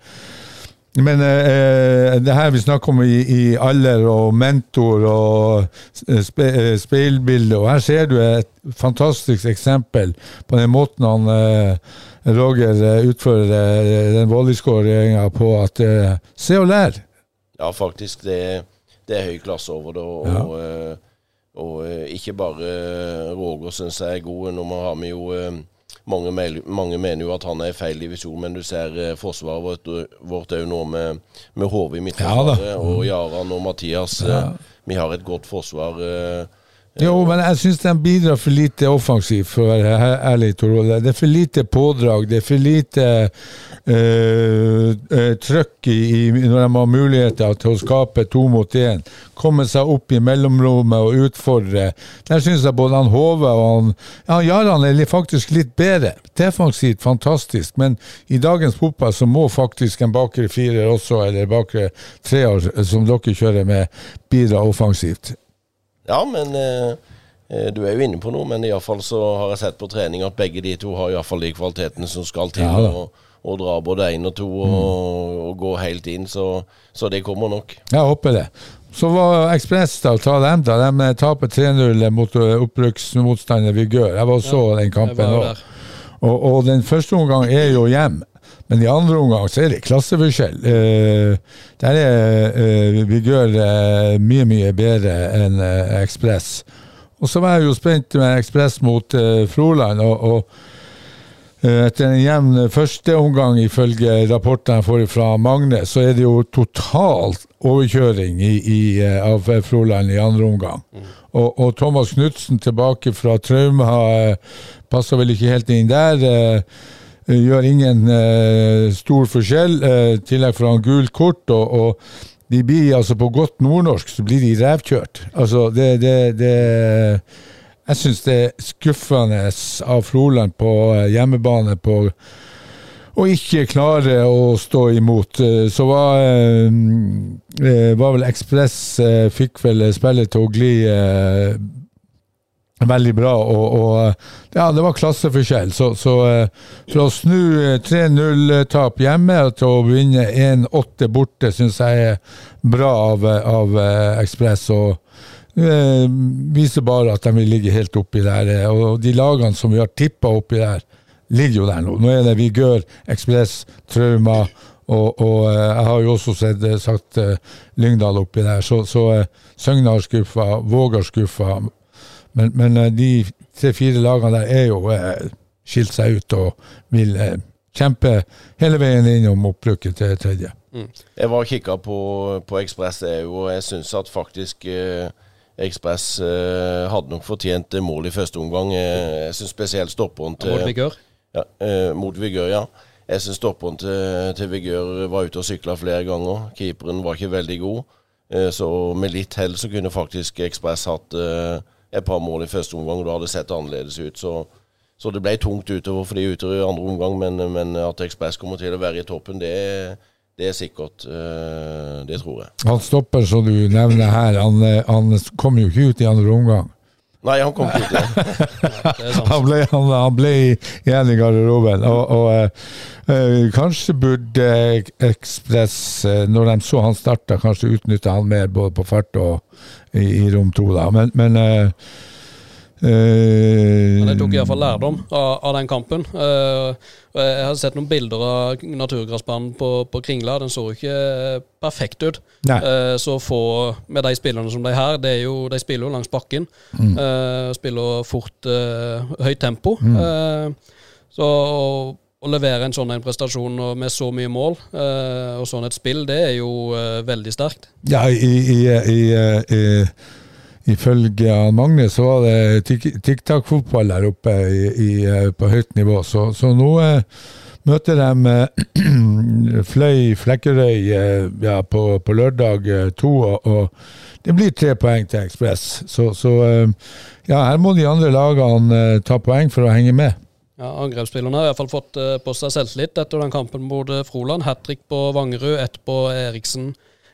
men eh, det her vi snakker om i, i alder og mentor og spe, eh, speilbilde, og her ser du et fantastisk eksempel på den måten han eh, Roger eh, utfører eh, den volleyskåringa på. at eh, Se og lær! Ja, faktisk. Det, det er høy klasse over det. Og, og, eh, og eh, ikke bare eh, Roger syns jeg er god. Nå har vi jo eh, mange, mange mener jo at han er i feil divisjon, men du ser eh, forsvaret vårt- vårt jo nå med, med Hove i midtforsvaret Ja mm. og Jaran og Mathias. eh, Vi har et godt forsvar. eh, Jo, men jeg syns de bidrar for lite offensivt, for å være ærlig, Tor Ole. Det er for lite pådrag, det er for lite eh, trøkk i, når de har muligheter til å skape to mot én. Komme seg opp i mellomrommet og utfordre. Der syns jeg både han Hove og han ja, Jaran er faktisk litt bedre. Defensivt fantastisk, men i dagens fotball så må faktisk en bakre firer også, eller bakre treer, som dere kjører med, bidra offensivt. Ja, men eh, eh, du er jo inne på noe, men i alle fall så har jeg sett på trening at begge de to har i alle fall de kvalitetene som skal til. Ja. Mm. og, og dra både én og to og, og gå helt inn, så, så det kommer nok. Jeg håper det. Så var Ekspressdal ta dem da. De taper 3-0 mot eh, opprykksmotstander Vigør. Jeg var og så den kampen. Og, og den første omgang er jo hjem. Men i andre omgang så er det klasseforskjell. Uh, der er uh, Vigør uh, mye, mye bedre enn uh, Ekspress. Og så var jeg jo spent med Ekspress mot uh, Froland. og, og Eh, Etter en jevn første omgang, ifølge rapporten jeg får fra Magne, så er det jo total overkjøring i, i, eh, av Froland i andre omgang. Og, og Thomas Knutsen tilbake fra trauma eh, passer vel ikke helt inn der. eh, Gjør ingen eh, stor forskjell. eh, tillegg får han gult kort. og, og de blir altså På godt nordnorsk så blir de revkjørt. Altså, det, det, det jeg syns det er skuffende av Froland på eh, hjemmebane på å ikke klare å stå imot. Eh, Så var, eh, eh, var vel Ekspress eh, fikk vel spillet til å gli eh, veldig bra, og, og eh, ja, det var klasseforskjell. Så, så eh, fra å snu eh, 3-0-tap hjemme til å vinne 1-8 borte, syns jeg er bra av, eh, av eh, Ekspress. og eh, viser bare at de vil ligge helt oppi der. eh, Og de lagene som vi har tippa oppi der, ligger jo der nå. Nå er det Vigør, Ekspress, Trauma, og, og eh, jeg har jo også sett, eh, sagt eh, Lyngdal oppi der. Så, så eh, Søgne har skuffa, Våg har skuffa. Men, men eh, de tre-fire lagene der er jo eh, skilt seg ut og vil eh, kjempe hele veien innom opprykket til tredje. Jeg var og kikka på, på Ekspress, og jeg syns at faktisk eh, Ekspress eh, hadde nok fortjent mål i første omgang. Eh, jeg syns spesielt stopperen til Mot Vigør. ja, eh, mot Vigør, ja. Jeg syns stopperen til, til Vigør var ute og sykla flere ganger. Keeperen var ikke veldig god. Eh, så med litt hell så kunne faktisk Ekspress hatt eh, et par mål i første omgang, og da hadde det sett annerledes ut. Så, så det ble tungt utover for de ute i andre omgang, men, men at Ekspress kommer til å være i toppen, det, det er sikkert. eh, Det tror jeg. Han stopper som du nevner her, han, eh, han kom jo ikke ut i andre omgang. Nei, han kom ikke ut. Han ble, han, han ble igjen i garderoben. Og, og uh, eh, kanskje burde Ekspress, eh, når de så han starta, kanskje utnytte han mer både på fart og i, i rom to, da. Men, men eh, Men jeg tok iallfall lærdom av, av den kampen. Eh, jeg har sett noen bilder av naturgressbanen på, på Kringla. Den så ikke perfekt ut. Nei. Eh, så få med de spillerne som de her, det er jo, de spiller jo langs bakken. Eh, spiller fort, eh, høyt tempo. Eh, så å, levere en sånn en prestasjon med så mye mål eh, og sånn et spill, det er jo eh, veldig sterkt. Ja, i, i, i, i, ifølge Magne så var det tik- tiktak-fotball der oppe i, i, eh, på høyt nivå. Så, så nå eh, møter de eh, Fløy Flekkerøy eh, ja, på, på lørdag eh, to, og, og det blir tre poeng til Ekspress. Så, så eh, ja, her må de andre lagene ta poeng for å henge med. Ja, Angrepsspillerne har i hvert fall fått på seg selvtillit etter den kampen mot Froland. Hat trick på Vangerud, ett på Eriksen,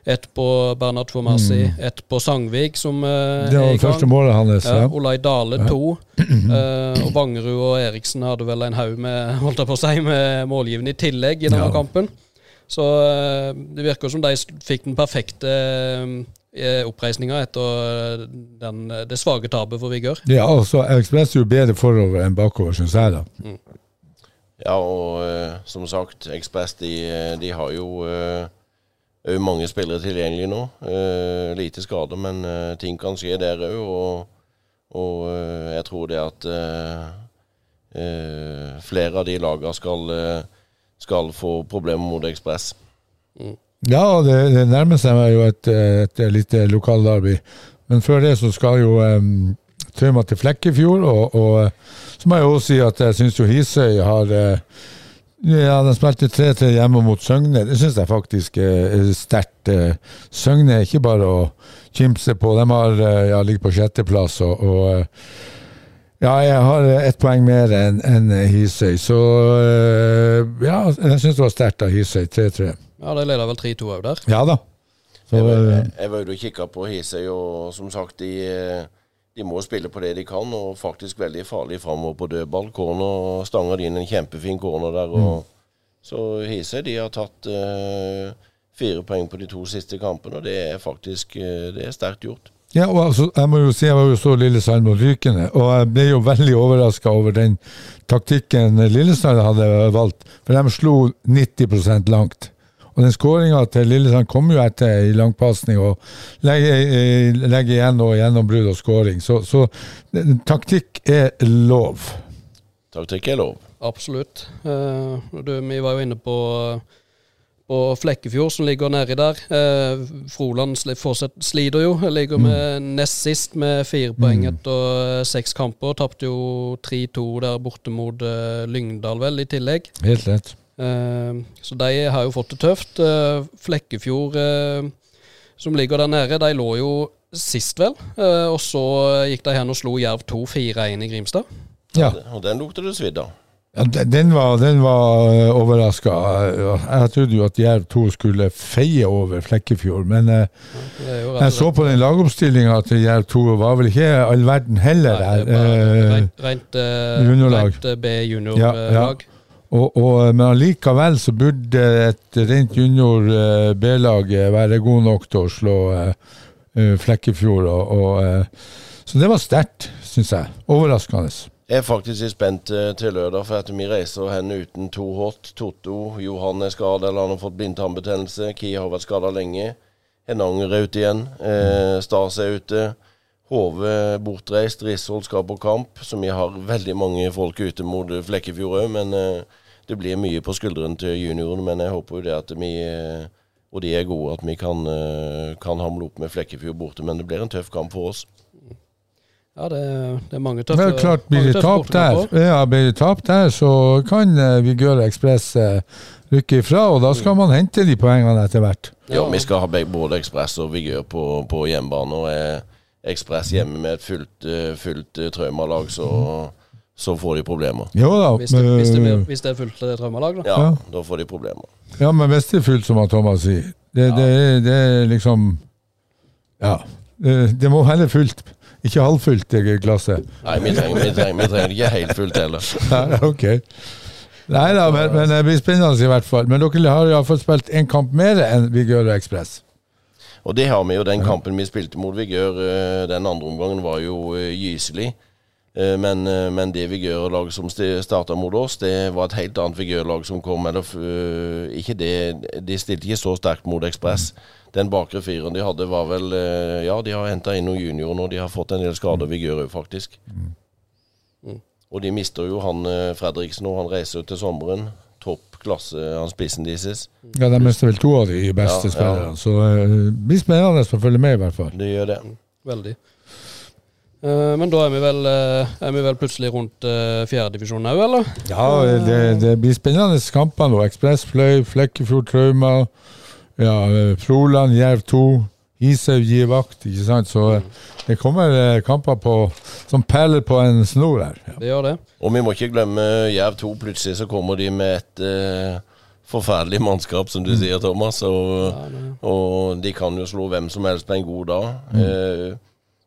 ett på Bernhard Fomassi, ett på Sangvik, som eh, Det var er i det første målet hans. Ja, Ja. Olai Dale to. Eh, og Vangerud og Eriksen hadde vel en haug med holdt jeg på å si, med målgivende i tillegg i denne Ja. kampen. Så eh, det virker som de fikk den perfekte eh, oppreisninga etter eh, den, det svake tapet for Vigør. Ja, altså Ekspress er jo bedre forover enn bakover, syns jeg. da. Ja, og eh, som sagt, Ekspress de, de har jo eh, er jo mange spillere tilgjengelig nå. Uh, lite skade, men uh, ting kan skje der òg. Og, og uh, jeg tror det at flere av de lagene skal, skal få problemer mot Ekspress. Ja, det, det nærmer seg meg jo et, et, lite lokalderby. Men før det så skal jo um, Trauma til Flekkefjord, og, og så må jeg også si at jeg syns jo Hisøy har eh, ja, De spilte 3-3 hjemme mot Søgne. Det syns jeg faktisk er er sterkt. eh. Søgne er ikke bare å kimse på. De har, eh, ja, ligger på sjetteplass. Og, og eh, ja, jeg har ett poeng mer enn en Hisøy. Så ja, jeg syns det var sterkt av Hisøy. 3-3. Ja, de leder vel 3-2 òg der. Ja da. Så, Jeg var, jeg var ute og kikka på Hisøy, og som sagt, de, de må spille på det de kan. Og faktisk veldig farlig framover på dødball. Corner stanger inn en kjempefin corner der. Og, Så Hise de har tatt uh, fire poeng på de to siste kampene, og det er faktisk uh, det er sterkt gjort. ja, og altså, jeg må jo si jeg var jo så Lillesand mot Rykene, og jeg ble jo veldig overraska over den taktikken Lillesand hadde valgt, for de slo 90% langt. Og den skåringa til Lillesand kom jo etter i langpasning og legger, eh, legge igjen og gjennombrudd og skåring. Så, så eh, taktikk er lov. Taktikk er lov. Absolutt. Eh, du, vi var jo inne på, på Flekkefjord, som ligger nedi der. Eh, Froland sli- fortsatt sliter jo. Ligger med nest sist med fire poeng etter eh, seks kamper. Tapte jo 3-2 der borte mot eh, Lyngdal, vel, i tillegg. Helt rett. Eh, så de har jo fått det tøft. Eh, Flekkefjord, eh, som ligger der nede, de lå jo sist, vel. Eh, og så gikk de hen og slo Jerv 2 4-1 i Grimstad. Ja. Og den lukter det svidd av. Ja, den- var, den var overraska. Jeg trodde jo at Jerv 2 skulle feie over Flekkefjord, men og jeg så på den lagoppstillinga til Jerv 2, var vel ikke all verden heller Nei, der. det er bare Eh, rent, rent, B juniorlag. Ja, ja. Og, og, men allikevel så burde et rent junior eh, B-lag eh, være god nok til å slå eh, eh, Flekkefjord. Og, og, så det var sterkt, syns jeg. Overraskende. Jeg er faktisk spent til lørdag, for at vi reiser hen uten to hot. Totto, Johan er skada, eller han har fått blindtarmbetennelse. Ki har vært skada lenge. Henanger er ute igjen. Stas er ute. Hove bortreist. Rishold skal på kamp. Så vi har veldig mange folk ute mot eh, Flekkefjord òg. Men eh, det blir mye på skuldrene til juniorene. Men jeg håper jo det at vi eh, og de er gode, at vi kan, kan hamle opp med Flekkefjord borte. Men det blir en tøff kamp for oss. Ja, det, det er mange Det tøffe er klart, blir det tap der, ja, blir det tap der, så kan uh, Vigør Ekspress eh, rykke ifra, og da skal man hente de poengene etter hvert. Ja, vi skal ha både Ekspress og Vigør på, på hjemmebane. Og er Ekspress hjemme med et fullt, eh, fullt uh, traumalag, så, så får de problemer. Jo da, Hvis det, hvis, det, blir- hvis det er fullt eh, traumelag, da. Ja, Ja. da får de problemer. Ja, men hvis det er fullt, som Thomas sier, det, det, er- det er liksom Ja. Det, det må heller fullt, ikke halvfullt, i glasset. Nei, vi trenger, vi trenger, vi trenger ikke helt fullt heller. Nei, ok. Nei da, men, men det blir spennende i hvert fall. Men dere har iallfall spilt én kamp mer enn Vigør Ekspress. Og det har vi jo. Den kampen vi spilte mot Vigør eh, den andre omgangen, var jo eh, gyselig. Eh, Men, men det Vigør-laget som starta mot oss, det var et helt annet Vigør-lag som kom. Eller, ikke det, de stilte ikke så sterkt mot Ekspress. Den bakre fireren de hadde, var vel Ja, de har henta inn noen juniorer nå. De har fått en del skader, Vigør òg, faktisk. Og de mister jo han Fredriksen nå. Han reiser jo til sommeren. Klasse, han spissen deres. Ja, De mister vel to av de beste Ja, ja. spillerne, så eh, det blir spennende å følge med, i hvert fall. Det gjør det. Veldig. Eh, men da er vi vel, eh, er vi vel plutselig rundt fjerdedivisjon òg, eller? Ja, det, det blir spennende kamper nå. Ekspress Fløy, Flekkefjord Trauma, ja, Froland, Jerv 2, Ishaug gir vakt, ikke sant. Så eh, det kommer eh, kamper på, som perler på en snor her. Ja. Det gjør det. Og vi må ikke glemme Jerv 2. Plutselig så kommer de med et eh, forferdelig mannskap, som du sier, Thomas. Og, Ja, og de kan jo slå hvem som helst på en god dag. Eh,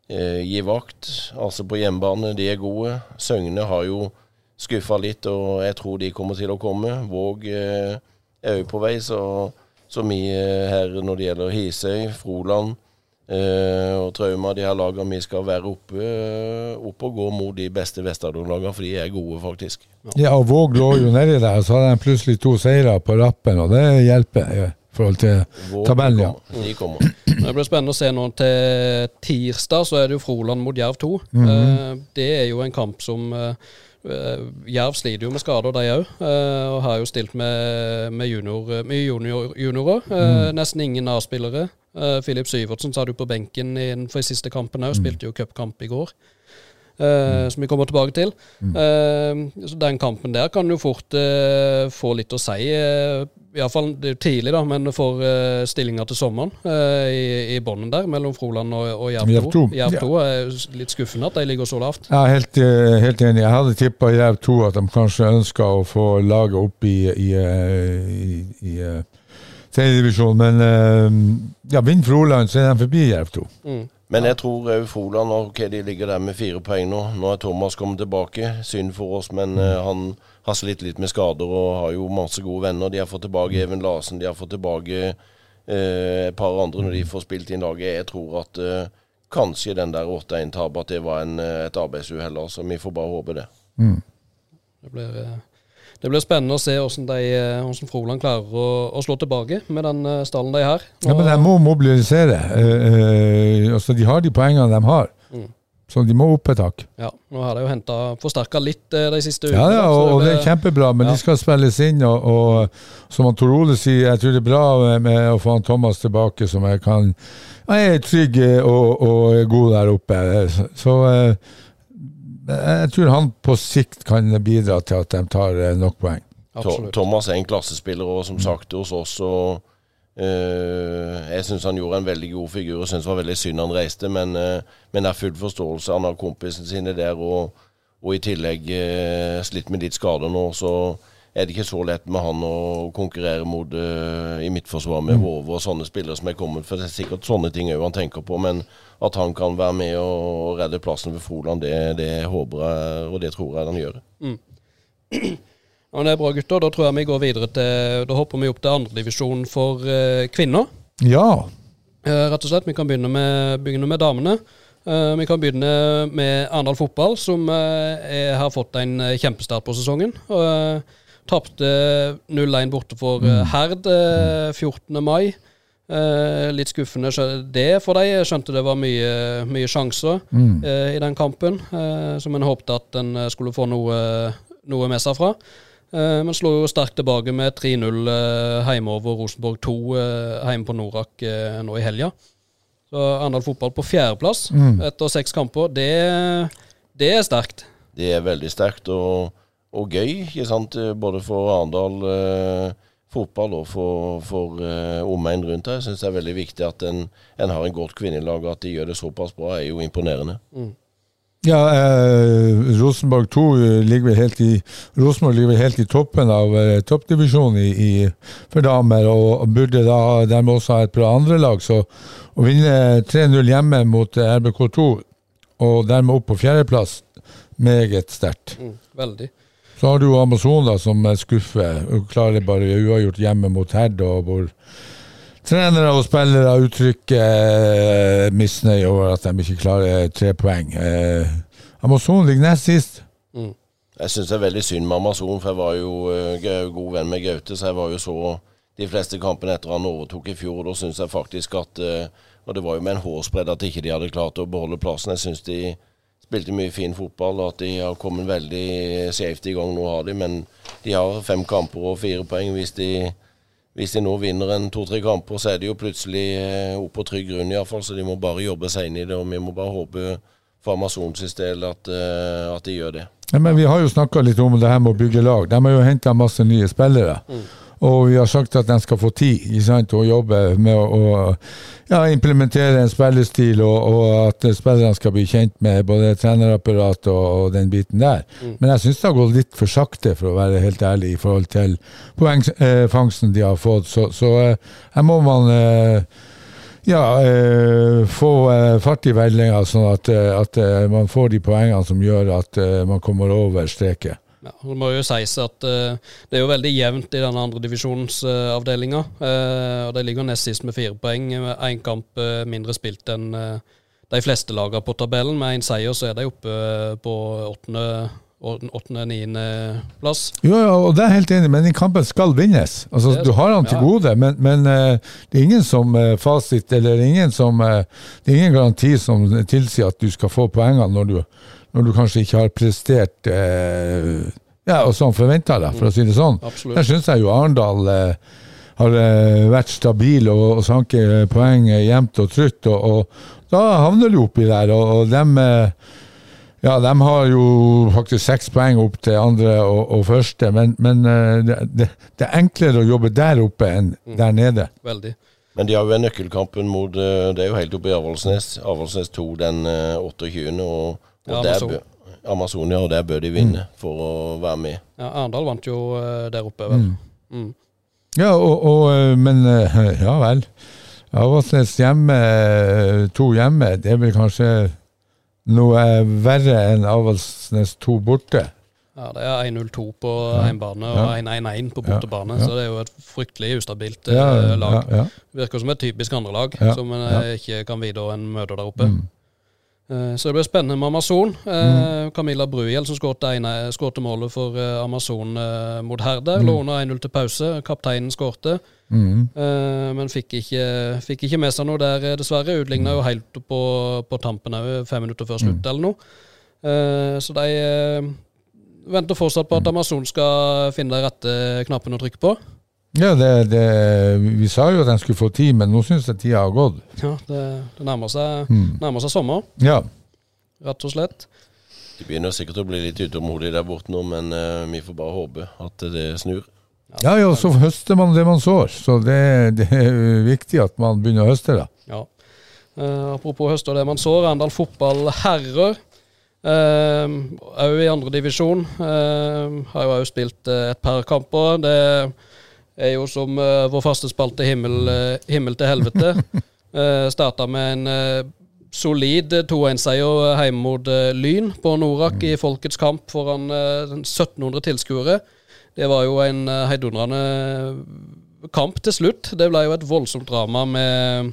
eh, gi vakt, altså på hjemmebane, de er gode. Søgne har jo skuffa litt, og jeg tror de kommer til å komme. Våg eh, er jo på vei, så, så vi eh, her når det gjelder Hisøy, Froland eh, og Trauma, de her lagene vi skal være oppe, eh, oppe og gå mot de beste Vesterdal-lagene, for de er gode, faktisk. ja, og Våg lå jo nedi der, og så hadde de plutselig to seire på rappen, og det hjelper i forhold til Våg, tabellen, ja. De kommer. det blir spennende å se nå til tirsdag, så er det jo Froland mot Jerv 2. Mhm. Eh, det er jo en kamp som eh, eh, Jerv sliter jo med skader, de òg, og har jo stilt med, med, junior, med junior, juniorer. Eh, Mhm. Nesten ingen A-spillere. Eh, Filip Syvertsen satt jo på benken innenfor de siste kampen Mhm. òg, spilte jo cupkamp i går. Mm. som vi kommer tilbake til. Mm. Eh, så Den kampen der kan jo fort eh, få litt å si. Iallfall tidlig, da, men for uh, stillinga til sommeren uh, i, i bånden der mellom Froland og, og Jerv Jerv 2. to, Jerv ja. 2 er litt skuffende at de ligger så lavt. Er helt, eh, helt enig. Jeg hadde tippa i Jerv 2 at de kanskje ønska å få laget opp i, i, i, i, i eh, tredjedivisjon, men uh, ja, vinner Froland, så er de forbi Jerv 2. Mm. Men jeg tror òg Froland ok, de ligger der med fire poeng nå. Nå er Thomas kommet tilbake. Synd for oss, men eh, han har slitt litt med skader og har jo masse gode venner. De har fått tilbake Even Larsen, de har fått tilbake eh, et par andre når de får spilt inn laget. Jeg tror at eh, kanskje den der 8-1-tapet at det var en, eh, et arbeidsuhell. Altså. Vi får bare håpe det. Det blir, det blir spennende å se hvordan, de, hvordan Froland klarer å, å slå tilbake med den stallen de har. Ja, men de må mobilisere. Eh, eh, altså, de har de poengene de har, Mm. Så de må opp et tak. Ja, nå har de jo henta forsterka litt eh, de siste ukene. Ja, ja, og, og det er kjempebra, men Ja. de skal spilles inn. Og, og som han Tor Ole sier, jeg tror det er bra med, med å få han Thomas tilbake, som jeg kan Jeg er trygg eh, og, og god der oppe. Så, så eh, jeg tror han på sikt kan bidra til at de tar nok poeng. Absolutt. Thomas er en klassespiller, og som sagt hos oss og Jeg syns han gjorde en veldig god figur, og syns det var veldig synd han reiste, men, men jeg har full forståelse. Han har kompisene sine der, og, og i tillegg uh, slitt med litt skader nå, så er det ikke så lett med han å konkurrere mot eh, i midtforsvar med Hove og sånne spillere som er kommet. For det er sikkert sånne ting òg han tenker på. Men at han kan være med og, redde plassen ved Froland, det, det håper jeg, og det tror jeg han gjør. Ja, men det er bra, gutter. Da tror jeg vi går videre til Da hopper vi opp til andredivisjon for uh, kvinner. Ja. Uh, rett og slett. Vi kan begynne med, begynne med damene. Uh, vi kan begynne med Arendal fotball, som er, har fått en kjempestart på sesongen. Uh, Tapte 0-1 borte for eh, Herd eh, 14. mai. Litt skuffende det for dem. Jeg skjønte det var mye, mye sjanser eh, i den kampen, som en håpte at en skulle få noe, noe med seg fra. Eh, men slo jo sterkt tilbake med 3-0 eh, hjemme over Rosenborg 2 eh, hjemme på Norak nå i helga. Så Arendal fotball på fjerdeplass Mm. etter seks kamper, det, det er sterkt. Det er veldig sterkt og, og gøy, ikke sant? både for Arendal eh, fotball og for, for eh, omegn rundt her. Jeg syns det er veldig viktig at en, en har en godt kvinnelag, og at de gjør det såpass bra, er jo imponerende. Ja, eh, Rosenborg 2 ligger vel helt i Rosenborg ligger helt i toppen av eh, toppdivisjonen i, i, for damer, og, burde da dermed også ha et bra andrelag. Så å vinne 3-0 hjemme mot eh, RBK2, og dermed opp på fjerdeplass, meget sterkt. Mm, veldig. Så har du Amazon da, som eh, skuffer, klarer bare uavgjort hjemme mot Herd, og hvor trenere og spillere uttrykker eh, misnøye over at de ikke klarer tre poeng. Eh, Amazon ligger nest sist. Jeg syns det er veldig synd med Amazon, for jeg var jo eh, god venn med Gaute, så jeg var jo så de fleste kampene etter han overtok i fjor. Da syns jeg faktisk at Og det var jo med en hårsbredd at ikke de hadde klart å beholde plassen. Jeg syns de spilte mye fin fotball, og at de har kommet veldig safety i gang. Nå har de, men de har fem kamper og fire poeng. Hvis de, hvis de nå vinner en to-tre kamper, så er de jo plutselig opp oppe på trygg grunn, iallfall. Så de må bare jobbe seg inn i det, og vi må bare håpe for Amazons del at, eh, at de gjør det. Ja, men vi har jo snakka litt om det her med å bygge lag. De har jo henta masse nye spillere. Og vi har sagt at de skal få tid ikke sant, å jobbe med å, ja, implementere en spillestil, og, og at spillerne skal bli kjent med både trenerapparat og, og den biten der. Men jeg syns det har gått litt for sakte, for å være helt ærlig, i forhold til poengfangsten de har fått. Så, så eh, her må man eh, ja, eh, få eh, fart i vellinga, sånn at, eh, at eh, man får de poengene som gjør at eh, man kommer over streken. Ja, det må jo sies at uh, det er jo veldig jevnt i denne andredivisjonsavdelinga. Uh, og de ligger nest sist med fire poeng, med én kamp uh, mindre spilt enn eh, de fleste lagene på tabellen. Med én seier så er de oppe eh, på åttende-niendeplass. Jo, ja, og det er jeg helt enig, men den kampen skal vinnes. Altså, du har den til gode, men, men eh, det er ingen som eh, fasit, eller ingen som eh, Det er ingen garanti som tilsier at du skal få poengene når du, når du kanskje ikke har prestert eh, ja, og som forventa for å si det sånn. Absolutt. Der syns jeg jo Arendal eh, har eh, vært stabil og, og sanker poeng eh, jevnt og trutt, og, og da havner du oppi der, og, og dem eh, ja, de har jo faktisk seks poeng opp til andre og, og første, men, men eh, det, det, det er enklere å jobbe der oppe enn der nede. Veldig. Men de har jo en nøkkelkampen mot eh, Det er jo helt oppe i Avaldsnes. Avaldsnes 2 den eh, 28. Og, og Ja, Amazon. bør, Amazonia, og der bør de vinne for å være med. Ja, Arendal vant jo eh, der oppe, vel. Mm. Ja, og, og, eh, men eh, ja vel. Avaldsnes hjemme, to hjemme, det er vel kanskje noe verre enn Avaldsnes to borte. Ja, Det er 1-0-2 på hjemmebane og 1-1-1 på bortebane, ja. så det er jo et fryktelig ustabilt Ja, ja, lag. ja, ja. Virker som et typisk andrelag Ja, som en ja. ikke kan videre enn møter der oppe. Mm. Eh, Så det blir spennende med Amazon. Mm. Camilla Bruhjell som skåret målet for eh, Amazon eh, mot Herder. Lå under 1-0 til pause. Kapteinen skårte, Mm. eh, men fikk ikke, fikk ikke med seg noe der, eh, dessverre. Utligna jo helt på, på tampen òg, fem minutter før slutt eller noe. Eh, Så de eh, venter fortsatt på at Amazon skal finne de rette knappene å trykke på. Ja, det, det, vi sa jo at den skulle få tid, men nå syns jeg tida har gått. Ja, Det, det nærmer, seg, Mm. nærmer seg sommer, Ja. rett og slett. De begynner sikkert å bli litt utålmodige der borte nå, men uh, vi får bare håpe at det snur. Ja, ja, så høster man det man sår. Så det, det er viktig at man begynner å høste, da. Ja. Uh, apropos høste og det man sår. Arendal fotball herrer. Òg i andredivisjon. Uh, har jo òg spilt eh, et par kamper. Det er jo som uh, vår faste spalte himmel, uh, himmel til helvete. Uh, Starta med en uh, solid 2-1-seier hjemme mot eh, Lyn på Norak i Folkets kamp foran eh, 1700 tilskuere. Det var jo en heidundrende kamp til slutt. Det ble jo et voldsomt drama med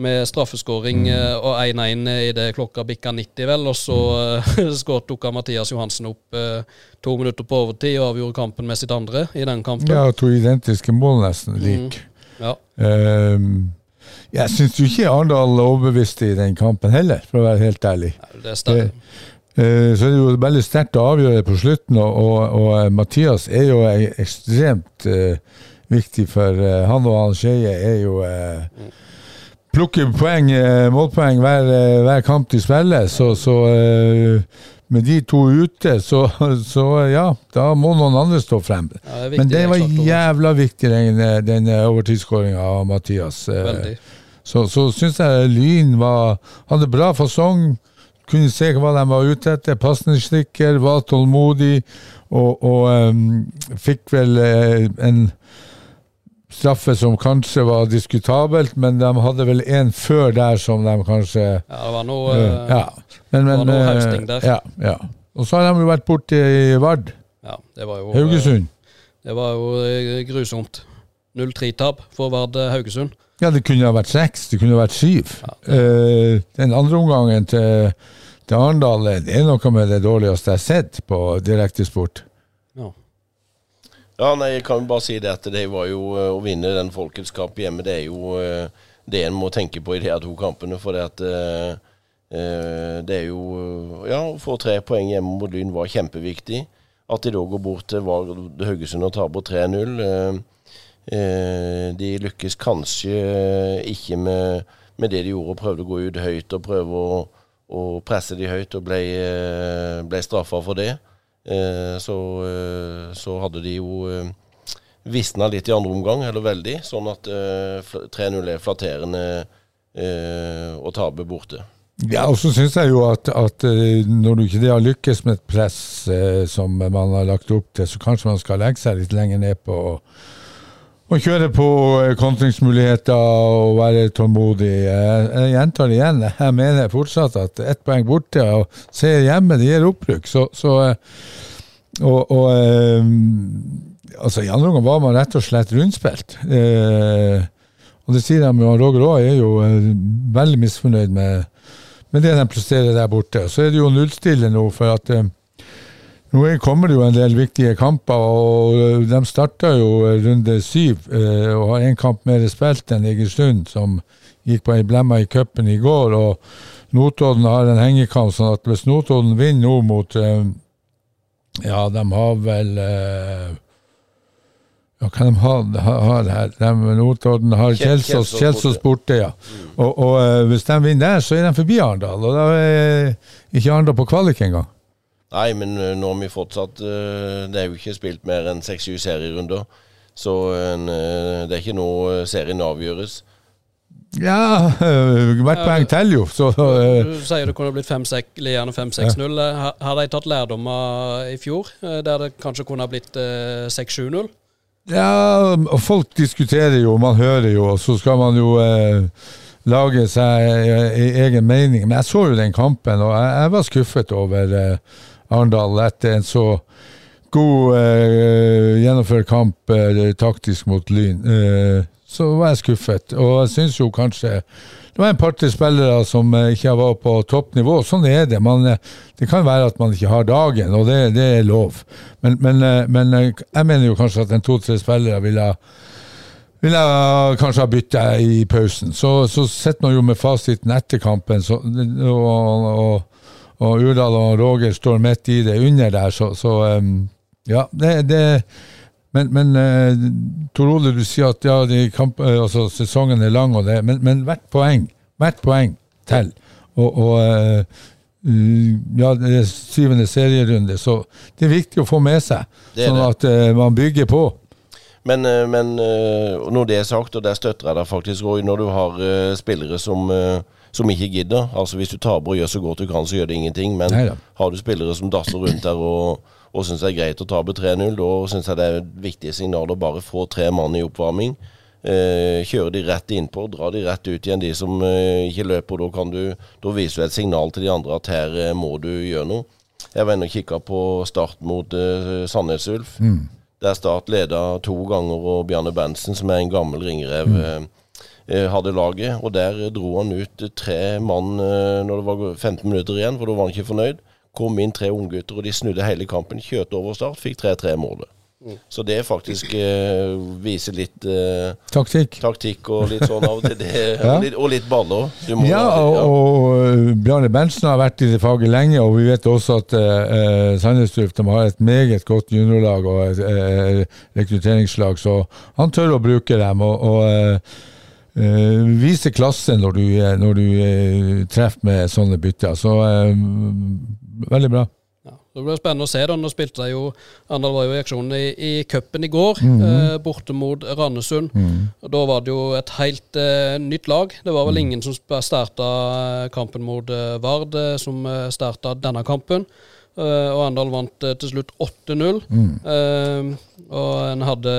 med straffeskåring mm. og 1-1 i det klokka bikka 90, vel. Og så uh, skåret dukka Mathias Johansen opp eh, to minutter på overtid og avgjorde kampen med sitt andre i den kampen. Ja, to identiske mål nesten lik. Ja. Um, jeg syns jo ikke Arendal overbeviste i den kampen heller, for å være helt ærlig. Det er så så er det jo veldig sterkt å avgjøre på slutten, og, og, og eh, Mathias er jo eh, ekstremt uh, viktig for uh, han og han Skeie er jo eh, plukker poeng, eh, målpoeng hver, eh, hver kamp de spiller, så, så eh, med de to ute, så, så ja, da må noen andre stå frem. Ja, det Men det var jævla viktig, den, den overtidsskåringa av Mathias. Veldig. Så, så syns jeg Lyn var, hadde bra fasong. Kunne se hva de var ute etter. Pasningsstikker, var tålmodig. Og, og um, fikk vel uh, en straffe som kanskje var diskutabelt, men de hadde vel en før der som de kanskje Ja, det var noe eh, eh, Ja. Men, men, noe eh, hausting der. Ja, ja. Og så har de jo vært borte i Vard. ja, det var jo Haugesund. Det var jo eh, grusomt. 0-3-tap for Vard eh, Haugesund. Ja, det kunne ha vært seks, det kunne ha vært syv. Eh, den andre omgangen til, til Arendal, eh, det er noe med det dårligste jeg har sett på direktesport. Ja. Nei, jeg kan jo bare si det at det var jo eh, å vinne den Folkets kamp hjemme, det er jo eh, det en må tenke på i de her to kampene. For det at eh, det er jo Ja, å få tre poeng hjemme mot Lyn var kjempeviktig. At de da går bort til Vard Haugesund og taper 3-0. Eh, eh, de lykkes kanskje ikke med, med det de gjorde, prøvde å gå ut høyt og prøve å, å presse de høyt, og ble, ble straffa for det. Eh, så, eh, så hadde de jo eh, visna litt i andre omgang, eller veldig. Sånn at eh, 3-0 er flatterende å tape borte. Ja, og så syns jeg jo at, at når du ikke har lykkes med et press som man har lagt opp til, så kanskje man skal legge seg litt lenger ned på å kjøre på eh, kontringsmuligheter og være tålmodig. Jeg, gjentar det igjen, jeg mener fortsatt at ett poeng borte og seier hjemme, det gir opprykk. Så, så eh, og, og eh, altså I andre omgang var man rett og slett rundspilt. Og det sier de jo, Roger Aa er jo veldig misfornøyd med, med det de presterer der borte. Så er det jo nullstille nå, for at nå er- kommer det jo en del viktige kamper, og eh, de starta jo eh, runde syv eh, og har én kamp mer spilt enn Egersund, som gikk på ei blemma i cupen i går. og Notodden har en hengekamp, sånn at hvis Notodden vinner nå mot Ja, de har vel ja, hva de har, har, her? De, Notodden har Kjelsås, Kjelsås borte, ja. Og, og eh, hvis de vinner der, så er de forbi Arendal. Og da er ikke Arendal på kvalik engang. Nei, men eh, nå har vi fortsatt eh, Det er jo ikke spilt mer enn seks-sju serierunder. Så en, eh, det er ikke nå serien avgjøres. Ja, hvert poeng teller jo, så Du sier det kunne blitt 5-6, eller gjerne 5-6-0. Ha- Har de tatt lærdom av i fjor, der det kanskje kunne ha blitt eh, 6-7-0? Ja, og folk diskuterer jo, man hører jo, og så skal man jo eh, lage seg eh, i egen mening. Men jeg så jo den kampen, og jeg, jeg var skuffet over eh, Arendal etter en så god eh, gjennomført kamp eh, taktisk mot Lyn. Eh, så var jeg skuffet, og jeg syns jo kanskje det var en par-tre spillere som eh, ikke var på toppnivå. Sånn er det. Man, eh, det kan være at man ikke har dagen, og det, det er lov. Men, men, eh, men jeg mener jo kanskje at en to-tre spillere ville vil jeg kanskje ha bytta i pausen. Så, så sitter man jo med fasiten etter kampen, så, og, og, og Urdal og Roger står midt i det under der, så, så um, ja. Det, det Men, men uh, Tor Ole, du sier at ja, de kamp, eh, altså, sesongen er lang, og det, men, men hvert poeng hvert poeng teller. Og, og eh, uh, ja, det er syvende serierunde, så det er viktig å få med seg, sånn at uh, man bygger på. Men, eh, men eh, når det er sagt, og der støtter jeg deg faktisk, Roy, når du har eh, spillere som, eh, som ikke gidder Altså Hvis du taper og gjør så godt du kan, så gjør det ingenting. Men Neida. har du spillere som dasser rundt der og, og syns det er greit å tape 3-0, da syns jeg det er et viktig signal å bare få tre mann i oppvarming. Eh, kjøre de rett innpå, dra de rett ut igjen, de som eh, ikke løper. Da, kan du, da viser du et signal til de andre at her eh, må du gjøre noe. Jeg var inne og kikka på start mot eh, Sandnes Ulf. Der Start leda to ganger, og Bjarne Bensen, som er en gammel ringrev, eh, eh, hadde laget. Og der dro han ut tre mann eh, når det var 15 minutter igjen, for da var han ikke fornøyd. Kom inn tre unggutter, og de snudde hele kampen. Kjørte over Start, fikk 3-3-målet. Så det faktisk eh, viser litt eh, Taktikk. taktikk og litt sånn av og til. Det, Ja. og, litt, og litt baller. Du må Ja, og, øh, Bjarne Berntsen har vært i det faget lenge, og vi vet også at eh, Sandnes Ulf har et meget godt juniorlag og et eh, rekrutteringslag, så han tør å bruke dem. og, og eh, vise klasse når du, når du uh, treffer med sånne bytter. Så uh, veldig bra. Ja, det blir spennende å se. da, Nå spilte de jo Arendal var jo i aksjon i, i cupen i går, eh, borte mot Randesund. Og Da var det jo et helt nytt lag. Det var vel ingen som starta kampen mot Vard, som uh, starta denne kampen. Og Arendal vant til slutt 8-0. Eh, og en hadde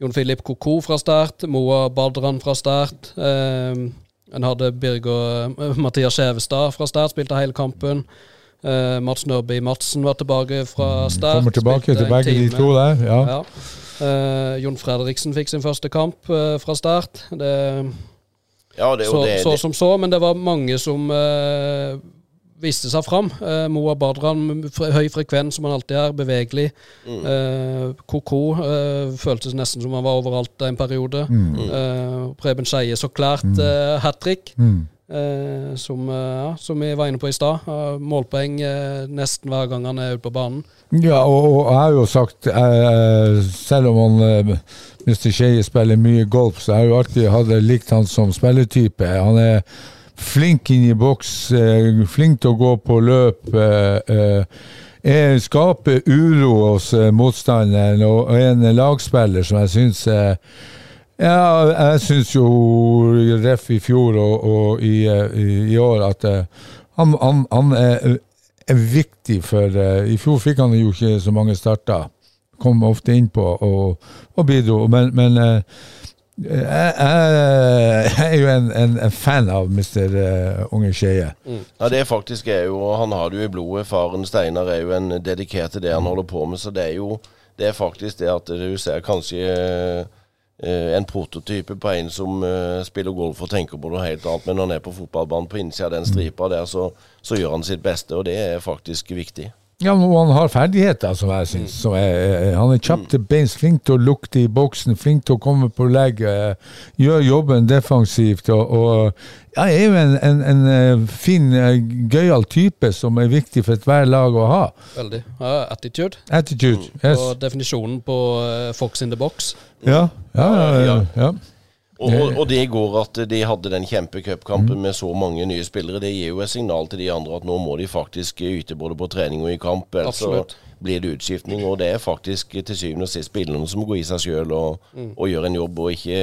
Jon Filip Koko fra start, Moa Badran fra start. Eh, en hadde Birger eh, Mathias Skjevestad fra start, spilte hele kampen. Eh, Mats Nørby Madsen var tilbake fra start. Kommer tilbake til begge begge de to der. Ja. Ja. Eh, Jon Fredriksen fikk sin første kamp eh, fra start. Det, Ja, det, så, og det, så som så, men det var mange som eh, viste seg fram. Uh, Moa Badran, høy frekvens som han alltid er, bevegelig. Mm. Eh, Koko eh, føltes nesten som han var overalt en periode. Eh, Preben Skeie så klart uh, hat trick. Mm. Eh, som, eh, ja, som vi var inne på i stad. Eh, målpoeng eh, nesten hver gang han er ute på banen. Ja, og, og jeg har jo sagt, eh, selv om han eh, Mr. Skeie spiller mye golf, så har jeg jo alltid hadde likt han som spillertype. Han er flink inn i boks, eh, flink til å gå på løp. Eh, eh, er, skaper uro hos motstanderen, og, er en lagspiller som jeg syns ja, jeg syns jo Ref i fjor og, og i, i, i år at han, han, han er, er viktig for I fjor fikk han jo ikke så mange starter. Kom ofte innpå og, og bidro. Men, men eh, jeg, er jo en, en, en fan av Mr. Uh, Unge Skeie. ja, det faktisk er jo Han har det jo i blodet. Faren Steinar er jo en dedikert til det han holder på med. Så det er jo det er faktisk det at du ser kanskje uh, en prototype på en som uh, spiller golf og tenker på noe helt annet. Men når han er på fotballbanen på innsida av den stripa der, så, så gjør han sitt beste, og det er faktisk viktig. Ja, men han har ferdigheter, som jeg syns. er- Han er kjapp til beins, flink til å lukte i boksen, flink til å komme på legg. eh, Gjør jobben defensivt. Og, og ja, er jo en, en, en eh, fin, eh, gøyal type som er viktig for ethvert lag å ha. Veldig. Ja, attitude. Attitude. Yes. Og definisjonen på Fox in the box. Ja, ja, ja. ja, ja. Og, og, og det går at de hadde den kjempecupkampen med så mange nye spillere. Det gir jo et signal til de andre at nå må de faktisk yte både på trening og i kamp. Ellers så blir det utskiftning. Og det er faktisk til syvende og sist spillerne som må gå i seg sjøl og, og gjøre en jobb, og ikke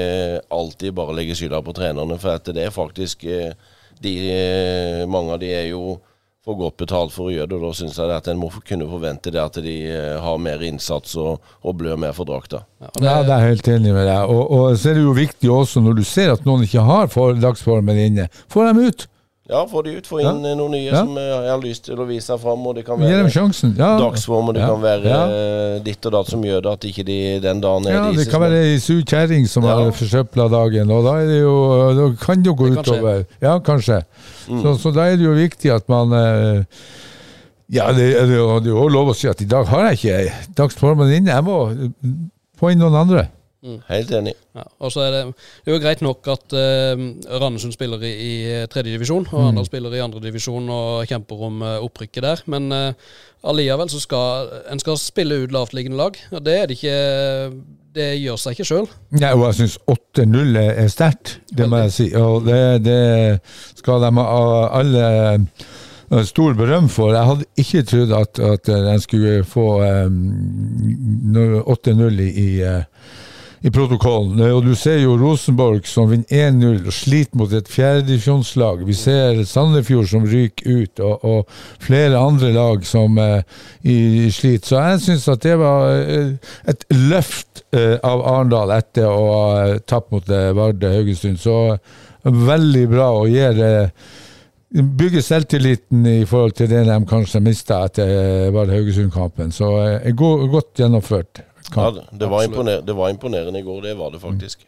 alltid bare legge skylda på trenerne. For at det er faktisk eh, de, eh, Mange av de er jo for godt betalt for å gjøre det, og da syns jeg at en må kunne forvente det at de eh, har mer innsats og, og blør mer for drakta. Ja, det, Ja, det er jeg helt enig med deg. Og, og så er det jo viktig også, når du ser at noen ikke har for dagsformen inne, få dem ut. Ja, få de ut. Få inn ja. noen nye Ja. som jeg har lyst til å vise fram. Og det kan være. Ja. dagsform, og det Ja. kan være Ja. eh, ditt og datt som gjør det at ikke de den dagen er Ja, de det kan være ei sur kjerring som Ja. har forsøpla dagen, og da, er det jo, da kan det jo gå Det utover. Ja, kanskje. Mm. Så, så da er det jo viktig at man eh, Ja, det, det, det er jo lov å si at i dag har jeg ikke dagsformen inne. Jeg må eh, få inn noen andre. Helt enig. Ja, og så er det, det er jo greit nok at uh, Randesund spiller i, i tredjedivisjon, og Arendal spiller i andredivisjon og kjemper om uh, opprykket der. Men uh, alliavel så skal en skal spille ut lavtliggende lag. Og det er det ikke Det gjør seg ikke sjøl. Ja, og jeg syns 8-0 er er sterkt, det må jeg si. Og det, det skal de ha alle eh, stor berøm for. Jeg hadde ikke trodd at, at de skulle få um, 8-0 i, i, eh, i protokollen. Og du ser jo Rosenborg som vinner 1-0 og sliter mot et fjerdedivisjonslag. Vi ser Sandefjord som ryker ut, og, og flere andre lag som eh, i, i slit. Så jeg syns at det var eh, et løft eh, av Arendal etter å ha eh, tapt mot eh, Vardø Haugesund. Så eh, veldig bra og gir eh, Bygger selvtilliten i forhold til det de kanskje mista etter Vard Haugesund-kampen. Så go godt gjennomført. Ja, det, det, var det var imponerende i går, det var det faktisk.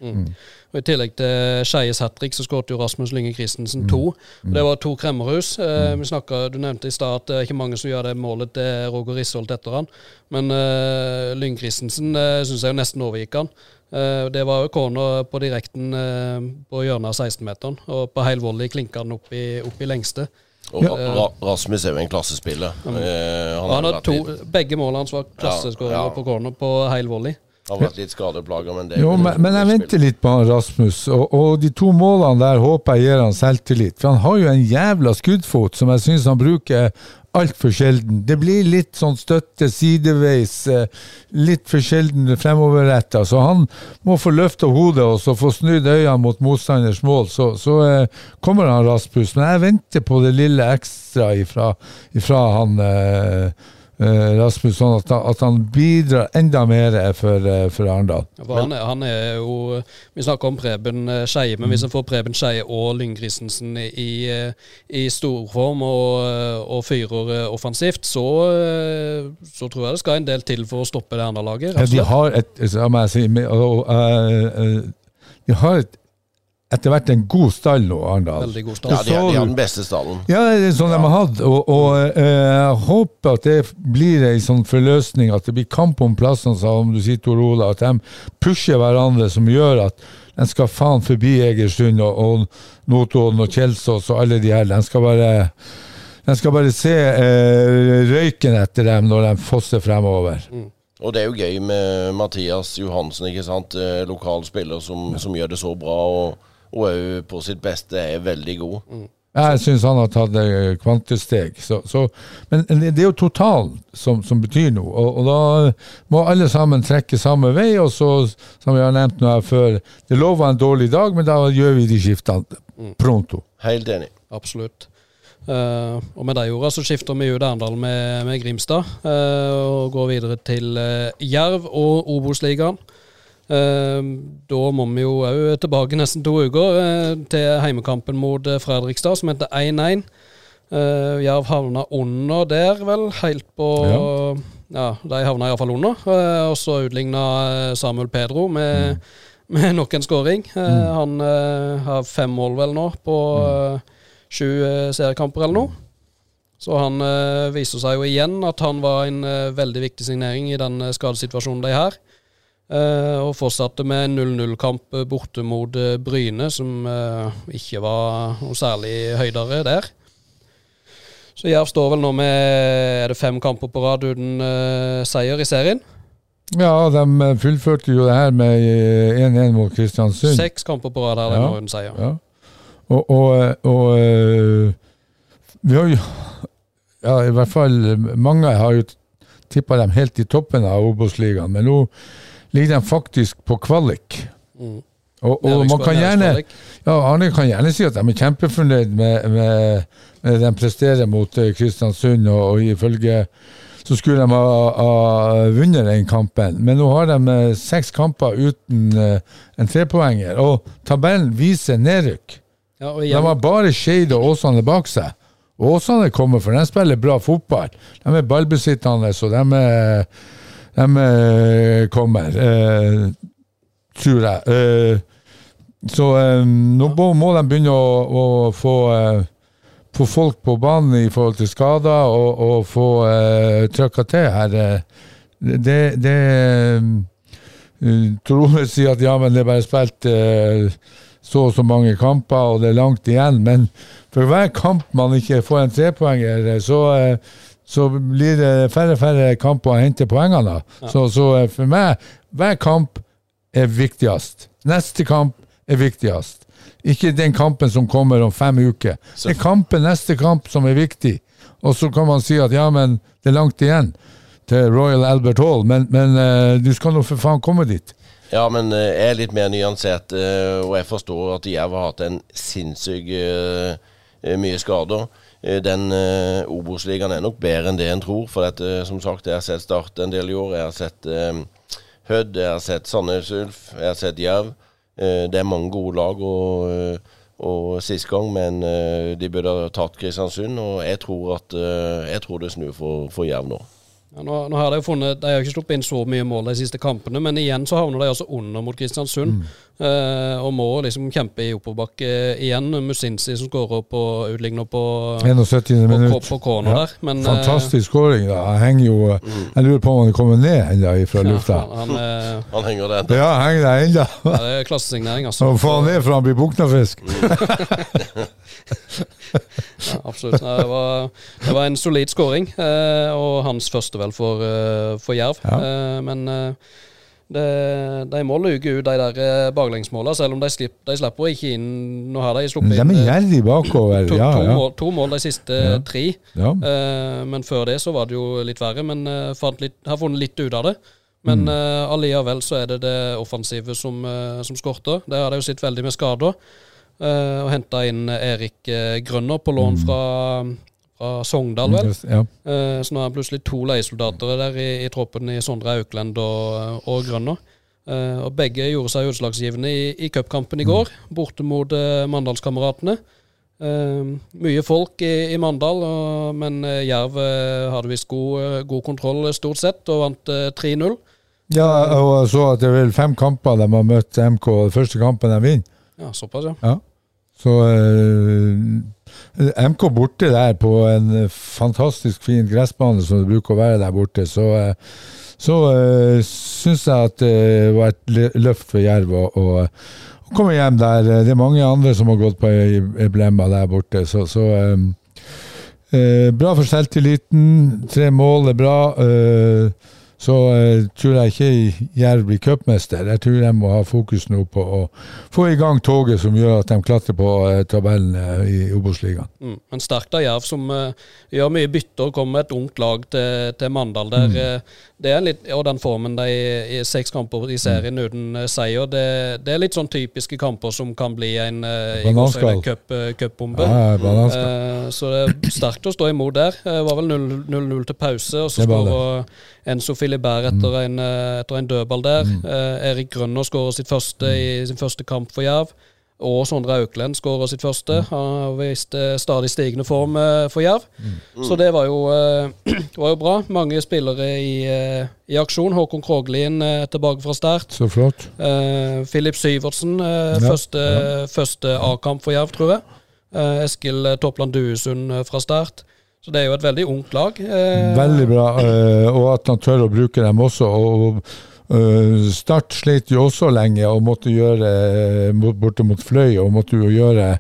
Og I tillegg til Skeies hat trick så skåret jo Rasmus Lynge Christensen to. Mm. Det var to kremmerhus. Eh, vi snakket, Du nevnte i stad at det er ikke mange som gjør det målet til Roger Risholt etter han. Men eh, Lynge Christensen eh, syns jeg jo nesten overgikk han. Eh, det var jo corner på direkten eh, på hjørnet av 16-meteren. Og på heil volley klinka han opp i, opp i lengste. Og ja. Ra Rasmus er jo en klassespiller. Eh, han han har to, begge målene hans var klasseskåringer Ja, ja. på corner på heil volley. Har vært litt skadeplaga, men det Jo, men, men jeg venter litt på han Rasmus, og, og de to målene der håper jeg gir han selvtillit. For han har jo en jævla skuddfot som jeg syns han bruker altfor sjelden. Det blir litt sånn støtte sideveis, eh, litt for sjelden fremoverretta. Så han må få løfta hodet og så få snudd øynene mot motstanders mål. Så, så eh, kommer han Rasmus. Men jeg venter på det lille ekstra ifra, ifra han eh, eh, Rasmus, sånn at, han- at han bidrar enda mer for, eh, for Arendal. Ja, han, han er jo Vi snakker om Preben eh, Skeie, men hvis en får Preben Skeie og Lyng Christensen i, eh, i storform og, eh, og fyrer eh, offensivt, så, eh, så tror jeg det skal en del til for å stoppe det Arendal-laget. Ja, de har et så må jeg si, med- og, eh, eh, De har et, etter hvert en god stall nå, Arendal. Veldig god Ja, de, har- den beste stallen. Ja, det er sånn de har hatt. Og, og eh, jeg håper at det blir ei sånn forløsning, at det blir kamp om plassene, som du sier, Tor Ola. At de pusher hverandre, som gjør at de skal faen forbi Egersund og, og Notodden og Kjelsås og alle de her. De skal bare de skal bare se eh, røyken etter dem når de fosser fremover. Og det er jo gøy med Mathias Johansen, ikke sant. Eh, Lokal spiller som, som gjør det så bra, og og òg på sitt beste er veldig god. Jeg syns han har tatt eh, kvantesteg. Så, så, men det er jo totalen som, som betyr noe. Og, og da må alle sammen trekke samme vei. Og så, som vi har nevnt nå her før, det lover en dårlig dag, men da gjør vi de skiftene pronto. Helt enig. Absolutt. Uh, og med de ordene så skifter vi ut Arendal med, med Grimstad uh, og går videre til uh, Jerv og Obos-ligaen. Eh, da må vi jo òg tilbake nesten to uker eh, til heimekampen mot eh, Fredrikstad, som heter 1-1. Eh, Jerv havna under der, vel, helt på Ja, de havna iallfall under. Eh, og så utligna Samuel Pedro med, med nok en skåring. Mm. Han har fem mål vel nå på eh, sju seriekamper eller noe. Så han viser seg jo igjen at han var en veldig viktig signering i den skadesituasjonen de har. Eh, og fortsatte med 0-0-kamp borte mot eh, Bryne, som eh, ikke var noe særlig høydere der. Så Jerv står vel nå med er det fem kamper på rad uten eh, seier i serien. Ja, de eh, fullførte jo det her med eh, 1-1 mot Kristiansund. Seks kamper på rad her Ja. uten seier. Ja. Og, og, og eh, vi har jo Ja, i hvert fall mange har jo tippa dem helt i toppen av Obos-ligaen, men nå ligger de faktisk på kvalik. Mm. Og, og man kan gjerne ja, Arne kan gjerne si at de er kjempefornøyd med, med, med det de presterer mot eh, Kristiansund, og, og ifølge så skulle de ha, ha vunnet den kampen. Men nå har de eh, seks kamper uten eh, en trepoenger, og tabellen viser nedrykk. Ja, De har bare Skeid og Åsane bak seg. Og Åsane kommer, for de spiller bra fotball. De er ballbesittende, så de, er, de er, kommer, eh, tror jeg. Eh, så eh, nå må, de begynne å, å få, eh, få folk på banen i forhold til skader, og, og få eh, trykka til her. eh. Det, det Trone sier at ja, men det er bare spilt eh, så og så mange kamper, og det er langt igjen. Men for hver kamp man ikke får en trepoenger, eh, så, eh, så blir det færre og færre kamper å hente poengene Ja. Så, så eh, for meg, hver kamp er viktigst. Neste kamp er viktigst. Ikke den kampen som kommer om fem uker. Det er kampen neste kamp som er viktig. Og så kan man si at ja, men det er langt igjen til Royal Albert Hall, men, men eh, du skal nå for faen komme dit. Ja, men eh, jeg er litt mer nyansert, og jeg forstår at Jerv har hatt en sinnssyk mye skader. Eh, Den eh, Obos-ligaen er nok bedre enn det en tror. For dette, som sagt, jeg har sett Start en del i år. Jeg har sett eh, Hødd, jeg har sett Sandnes Ulf, jeg har sett Jerv. Eh, det er mange gode lag. og... eh, og sist gang, men eh, de burde ha tatt Kristiansund. Og jeg tror at eh, jeg tror det snur for, for Jerv nå. Ja, nå, nå har De jo funnet, de har ikke sluppet inn så mye mål de siste kampene, men igjen så havner de altså under mot Kristiansund. Eh, og må liksom kjempe i oppoverbakke igjen. Musinsi som skårer på utligner på, 71. på, minutt. på, på Ja. der. Men, eh, Fantastisk skåring. da. Jeg henger jo Jeg lurer på om han kommer ned ennå fra ja, lufta. han, han, eh, Han henger der. Ja, henger der ennå. ja, det er klassesignering, altså. Så får han ned for han blir buknafisk. Ja, absolutt. Det var, det var en solid skåring, eh, og hans første vel for, eh, for Jerv. Ja. Eh, men eh, det, de må luke ut de der baklengsmålene, selv om de, slipp, de slipper ikke inn Nå har de De sluppet inn gjerrige bakover. to, Ja, to, ja. Mål, to mål de siste Ja. tre. Eh, men før det så var det jo litt verre. Men uh, litt, har funnet litt ut av det. Men Mm. uh, alliavel så er det det offensive som, uh, som skorter. Der har de jo sett veldig med skader. Uh, og henta inn Erik Grønner på lån Mm. fra, fra Sogndal, vel. ja. Eh, så nå er han plutselig to leiesoldater der i, i troppen i Sondre Aukland og, og Grønner. Eh, og begge gjorde seg utslagsgivende i, i cupkampen i går, borte mot uh, Mandalskameratene. Eh, mye folk i, i Mandal, og, men eh, Jerv eh, hadde visst god, eh, god kontroll stort sett, og vant eh, 3-0. ja, og så at det er fem kamper de har møtt MK. Den første kampen de vinner. Ja, såpass, ja. Så eh, MK borte der på en eh, fantastisk fin gressbane som det bruker å være der borte, så, uh, så uh, syns jeg at det var et løft for Jerv å, å, komme hjem der. Det er mange andre som har gått på ei der borte, så, så eh, uh, Bra for selvtilliten. Tre mål er bra. eh, så uh, tror jeg ikke Jerv blir cupmester. Jeg tror de må ha fokus nå på å få i gang toget som gjør at de klatrer på uh, tabellen uh, i Obos-ligaen. Mm. Men sterkt av Jerv, som gjør mye bytter og kommer med et ungt lag til, til Mandal. Der, eh, det er litt, og den formen de i seks kamper i serien uten eh, seier, det, det er litt sånn typiske kamper som kan bli en uh, Bananskall. cup, eh. Ja. Eh, så det er sterkt å stå imot der. Det var vel 0 0-0 til pause, og så skårer Enzo Filibert etter, en, eh, etter en dødball der. Eh, Erik Grønner skårer sitt første i sin første kamp for Jerv. Og Sondre Auklend skåra sitt første. Han har vist eh, stadig stigende form eh, for Jerv. Så det var jo, eh, var jo bra. Mange spillere i, i aksjon. Håkon Kroglien tilbake fra start. Så flott. Eh, Filip Syvertsen, eh, Ja, første, første A-kamp for Jerv, tror jeg. Eh, Eskil Toppland Duesund fra start. Så det er jo et veldig ungt lag. Eh, Veldig bra. eh, og at han tør å bruke dem også. og Start slet jo også lenge og måtte gjøre eh, borte mot Fløy og måtte jo gjøre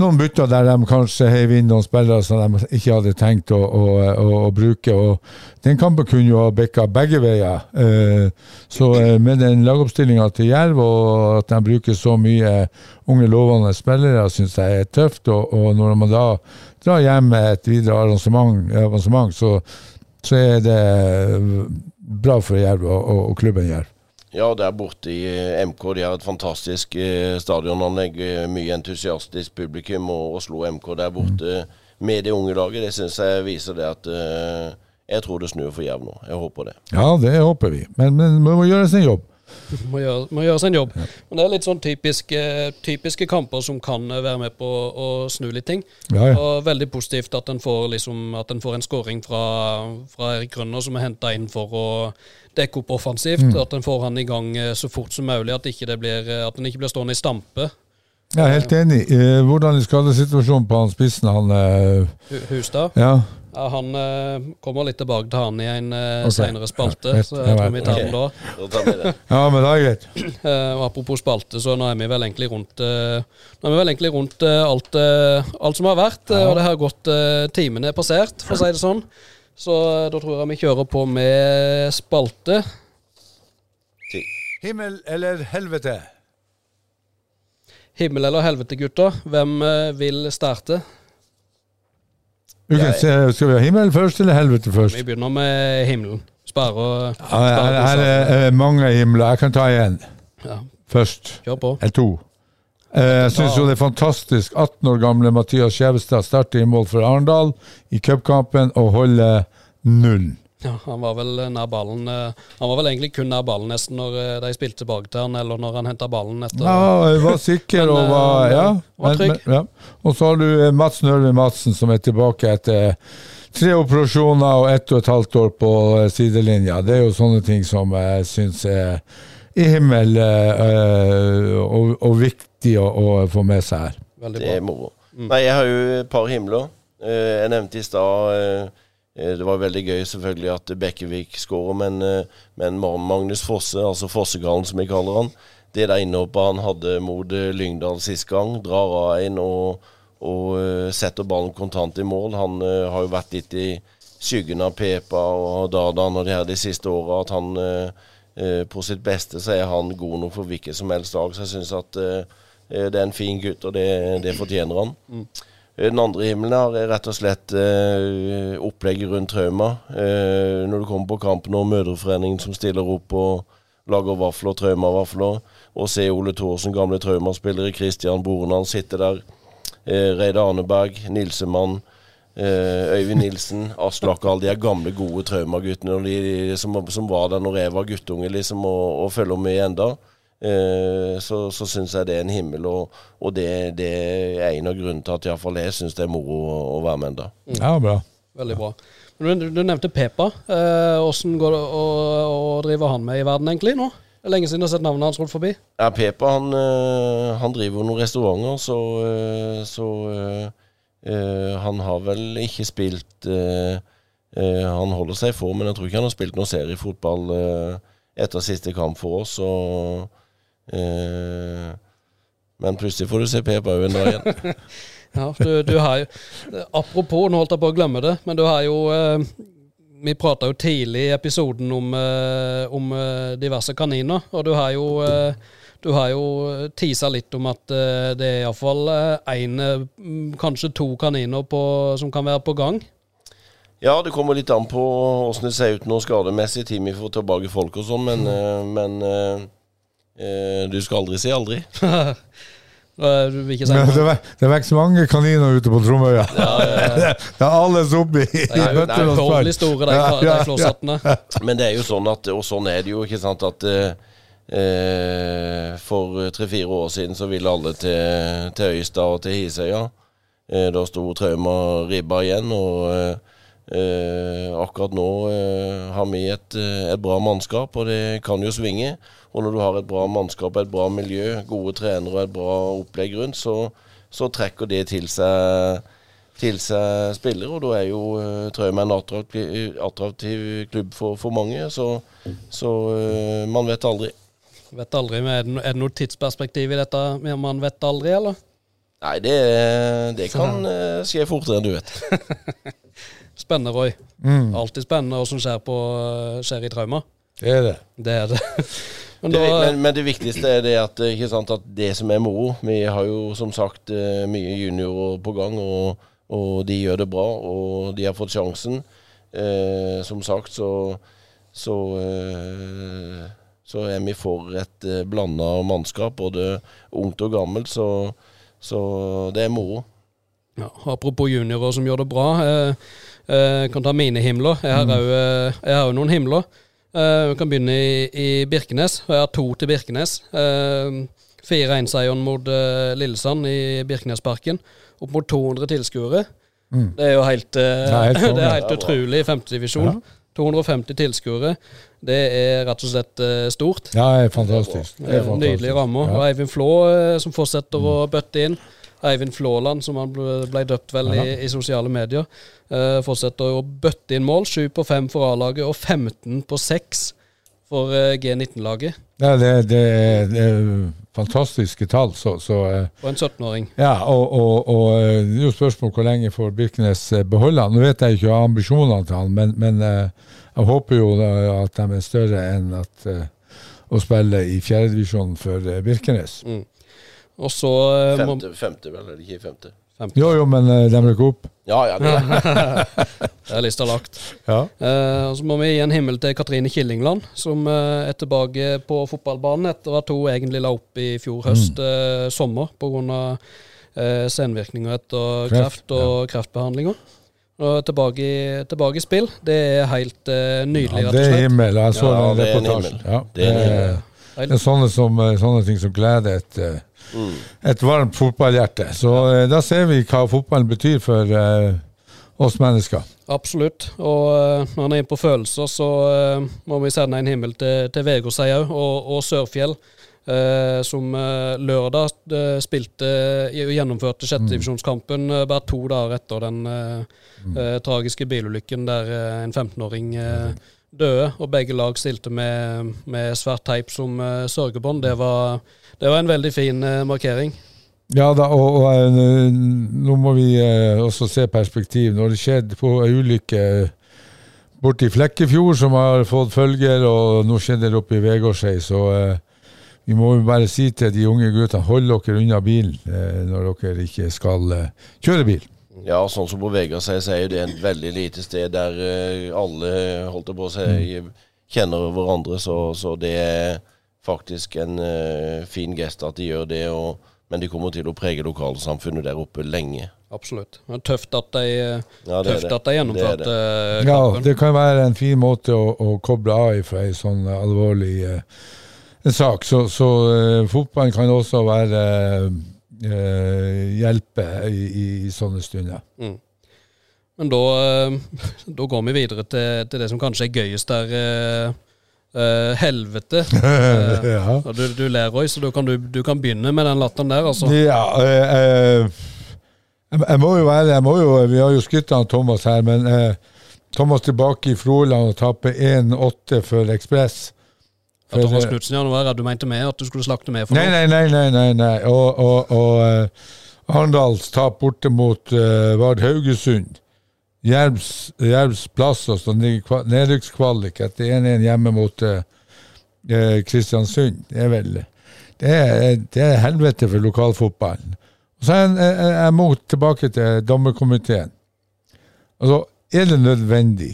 noen bytter der de kanskje heiv inn noen spillere som de ikke hadde tenkt å, å, å, å bruke. og Den kampen kunne jo ha bikka begge veier. Eh, så eh, med den lagoppstillinga til Jerv og at de bruker så mye unge, lovende spillere, syns jeg er tøft. Og, og når man da drar hjem med et videre arrangement, så, så er det bra for Jerv og, og, og klubben Jerv. Ja, der borte i eh, MK de har et fantastisk eh, stadionanlegg. eh, Mye entusiastisk publikum. Og slå MK der borte med det unge laget, det syns jeg viser det at Jeg tror det snur for Jerv nå. Jeg håper det. Ja, det håper vi. Men, men det må gjøres en jobb. Må gjøre, må gjøre sin jobb. Men det er litt sånn typiske, typiske kamper som kan være med på å snu litt ting. Ja, ja. Og veldig positivt at en får, liksom, at en får en scoring fra, fra Erik Grønner, som er henta inn for å dekke opp offensivt. Mm. At en får han i gang eh, så fort som mulig, at, ikke det blir, eh, at en ikke blir stående i stampe. Jeg er helt enig. Eh, hvordan er skadesituasjonen på han spissen? Han Hustad. Ja. Ja, han eh, kommer litt tilbake til han i en eh, okay. senere spalte, Ja, så jeg tror vi tar den da. Da tar vi det. ja, men det er greit. Eh, og apropos spalte, så nå er vi vel egentlig rundt eh, Nå er vi vel egentlig rundt eh, alt, eh, alt som har vært, Ja. og det har gått Timene er passert, for å si det sånn. Så eh, da tror jeg vi kjører på med spalte. Himmel eller helvete? Himmel eller helvete, gutter. Hvem eh, vil starte? Ukens, eh, skal vi ha himmel først eller helvete først? Vi begynner med himmelen. Spare Ja, her, er eh, mange himler. Jeg kan ta én ja, først. Kjør på. Eller to. Eh, Jeg syns jo det er fantastisk. 18 år gamle Mathias Skjevestad starter i mål for Arendal i cupkampen og holder nullen. Ja, han var vel nær ballen eh, Han var vel egentlig kun nær ballen nesten når eh, de spilte tilbake til han, eller når han henta ballen etter Ja, jeg var sikker Men, og var eh, Ja. var trygg. men- ja. Og så har du Mats Nørve Madsen som er tilbake etter tre operasjoner og ett og et halvt år på sidelinja. Det er jo sånne ting som jeg syns er i himmel eh, eh, og, og viktig å, å få med seg her. Veldig Det er moro. moro. Nei, jeg har jo et par himler. Eh, Jeg nevnte i stad Det var veldig gøy selvfølgelig at Bekkevik skårer, men, eh, men Magnus Fosse, altså Fossegallen som vi kaller han, det der innhoppet han hadde mot eh, Lyngdal sist gang, drar av en og, og eh, setter ballen kontant i mål. Han eh, har jo vært litt i skyggen av Pepa og Dardan og de her de siste åra, at han eh, eh, på sitt beste så er han god nok for hvilket som helst lag. Så jeg syns at eh, eh, det er en fin gutt, og det, det fortjener han. Eh, Den andre himmelen her er rett og slett eh, opplegget rundt trauma. Eh, når du kommer på kampen og Mødreforeningen som stiller opp og lager vafler, traumavafler, og ser Ole Thorsen, gamle traumaspillere, Christian broren hans, sitte der. Eh, Reidar Arneberg, Nilsemann, eh, Øyvind Nilsen, Aslak og alle de gamle, gode traumaguttene som, som var der når jeg var guttunge, liksom, og, og følger med enda. Eh, så så syns jeg det er en himmel, og, og det, det er en av grunnene til at iallfall jeg syns det er moro å, å være med enda. Ja, bra. Veldig bra. Du, du nevnte Pepa. Eh, Hvordan går det å, å drive han med i verden egentlig nå? Det er lenge siden jeg har sett navnet hans rulle forbi. Ja, Pepa han, eh, han driver noen restauranter, så, eh, så eh, eh, han har vel ikke spilt eh, eh, Han holder seg i form, men jeg tror ikke han har spilt noe seriefotball eh, etter siste kamp for oss. Og, eh, men plutselig får du se Per Bau en dag igjen. Ja, du, du har jo Apropos, nå holdt jeg på å glemme det, men du har jo eh, Vi prata jo tidlig i episoden om, eh, om diverse kaniner, og du har jo du har jo tisa litt om at det er iallfall én, kanskje to kaniner på, som kan være på gang. Ja, det kommer litt an på åssen det ser ut nå skademessig. Timmy får tilbake folk og sånn, men, mm. men du skal aldri si aldri. Eh, noe? Det, vek- det vokser mange kaniner ute på Tromøya. Det er alles oppi i Det er jo bøtter og spann. store, de, Ja, de ja, ja. Men det er jo sånn at, og sånn er det jo, ikke sant, at eh, eh, for tre-fire år siden så ville alle til, til Øystad og til Hisøya. Eh, da sto Trauma ribba igjen, og eh, eh, akkurat nå eh, har vi et, eh, et bra mannskap, og det kan jo svinge. Og når du har et bra mannskap, et bra miljø, gode trenere og et bra opplegg rundt, så, så trekker det til seg til seg spillere, og da er jo Trauma en attraktiv, attraktiv klubb for, for mange. Så, så eh, man vet aldri. Vet aldri, men er det, er det noe tidsperspektiv i dette? Man vet aldri, eller? Nei, det, det kan eh, skje fortere enn du vet. Spennende, Roy. Mm, Alltid spennende hva som skjer, på, skjer i trauma. det er det. Det er det. Men Det, men, men det viktigste er det at, eh, ikke sant, at det som er moro Vi har jo som sagt eh, mye juniorer på gang, og, og de gjør det bra, og de har fått sjansen. Eh, som sagt så så, eh, så er vi for et eh, blanda mannskap, både ungt og gammelt, så, så det er moro. ja, apropos juniorer som gjør det bra. Eh, eh, kan ta mine himler. Jeg har òg eh, noen himler. Uh, vi kan begynne i, i Birkenes. Jeg har to til Birkenes. Uh, 4-1-seieren mot uh, Lillesand i Birkenesparken. Opp mot 200 tilskuere. Mm. Det er jo helt, uh, Det er helt det er helt utrolig i femtedivisjon. Ja. 250 tilskuere. Det er rett og slett stort. Ja, det er fantastisk. Det er fantastisk. Nydelige rammer. Ja. Og Eivind Flå som fortsetter å bøtte inn. Eivind Flåland, som han ble, ble døpt vel i, i sosiale medier, eh, fortsetter å bøtte inn mål. 7 på 5 for A-laget og 15 på 6 for eh, G19-laget. Ja, det, det, det er fantastiske tall. Så, så eh, Og en 17-åring. ja, og, eh, det er jo spørsmål hvor lenge får Birkenes eh, beholde han. Nå vet jeg ikke ambisjonene til han, men, men eh, jeg håper jo at de er større enn at, å spille i fjerdedivisjon for Birkenes. Mm. Og så eh, må Femte, femte vel, Eller ikke femte? Jo, jo, men uh, de rykker opp. Ja, ja, det er Det er lista lagt. Ja. Uh, og så må vi gi en himmel til Katrine Killingland, som uh, er tilbake på fotballbanen etter at hun egentlig la opp i fjor høst, eh, sommer, pga. Uh, senvirkninger etter Kreft, kreft og kreftbehandlinger. Og tilbake i, tilbake i spill. Det er helt eh, nydelig, Ja, rett det og er slett. himmel. Jeg så Ja, den det er en. Ja, Det er en det er- det er sånne, som, eh, sånne ting som gleder et, eh, mm. et varmt fotballhjerte. Så ja. da ser vi hva fotballen betyr for uh, oss mennesker. Absolutt. Og uh, når han er inne på følelser, så uh, må vi sende en himmel til, til Vegårshei òg, og, og Sørfjell. Uh, som uh, lørdag uh, spilte og gjennomførte sjettedivisjonskampen uh, bare to dager etter den eh, eh, tragiske bilulykken der eh, en 15-åring eh, døde. Og begge lag stilte med, med svært teip som eh, sørgebånd. Det var, det var en veldig fin eh, markering. Ja da, og, og eh, nå må vi eh, også se perspektiv. Når det skjedde på ei ulykke borte i Flekkefjord som har fått følger, og nå skjedde det oppe i Vegårshei, så vi må jo bare si til de unge guttene hold dere unna bilen når dere ikke skal kjøre bil. Ja, sånn som på Vegard sier, så er det et veldig lite sted der alle holdt på å si, kjenner hverandre. Så, så det er faktisk en uh, fin gest at de gjør det. Og, men de kommer til å prege lokalsamfunnet der oppe lenge. Absolutt. Det er tøft at de, Ja, det tøft det. at de gjennomførte Det eh, Ja, kampen. det kan være en fin måte å, å koble av fra en sånn alvorlig uh, en sak. Så, så eh, fotballen kan også være eh, hjelpe i, i, i sånne stunder. Men da, eh, da går vi videre til, til det som kanskje er gøyest der. Eh, helvete. Uh, ja. du, du ler, Roy, så du kan, du, du kan begynne med den latteren der, altså. Ja, eh, jeg, må jo være jeg må jo, Vi har jo skrytt av Thomas her, men eh, Thomas tilbake i Froland og taper 1-8 for Ekspress. Thomas Knutsen ja, nå var jeg redd du mente med at du skulle slakte med for Nei, noe. nei, nei. nei, nei. Og, og, og Arendals tap borte mot uh, Vard Haugesund. Jervs, plass, altså nedrykkskvalik etter 1-1 hjemme mot eh, eh, Kristiansund. Det er vel det er, det er helvete for lokalfotballen. Og så er jeg, mot tilbake til dommerkomiteen. Altså, er det nødvendig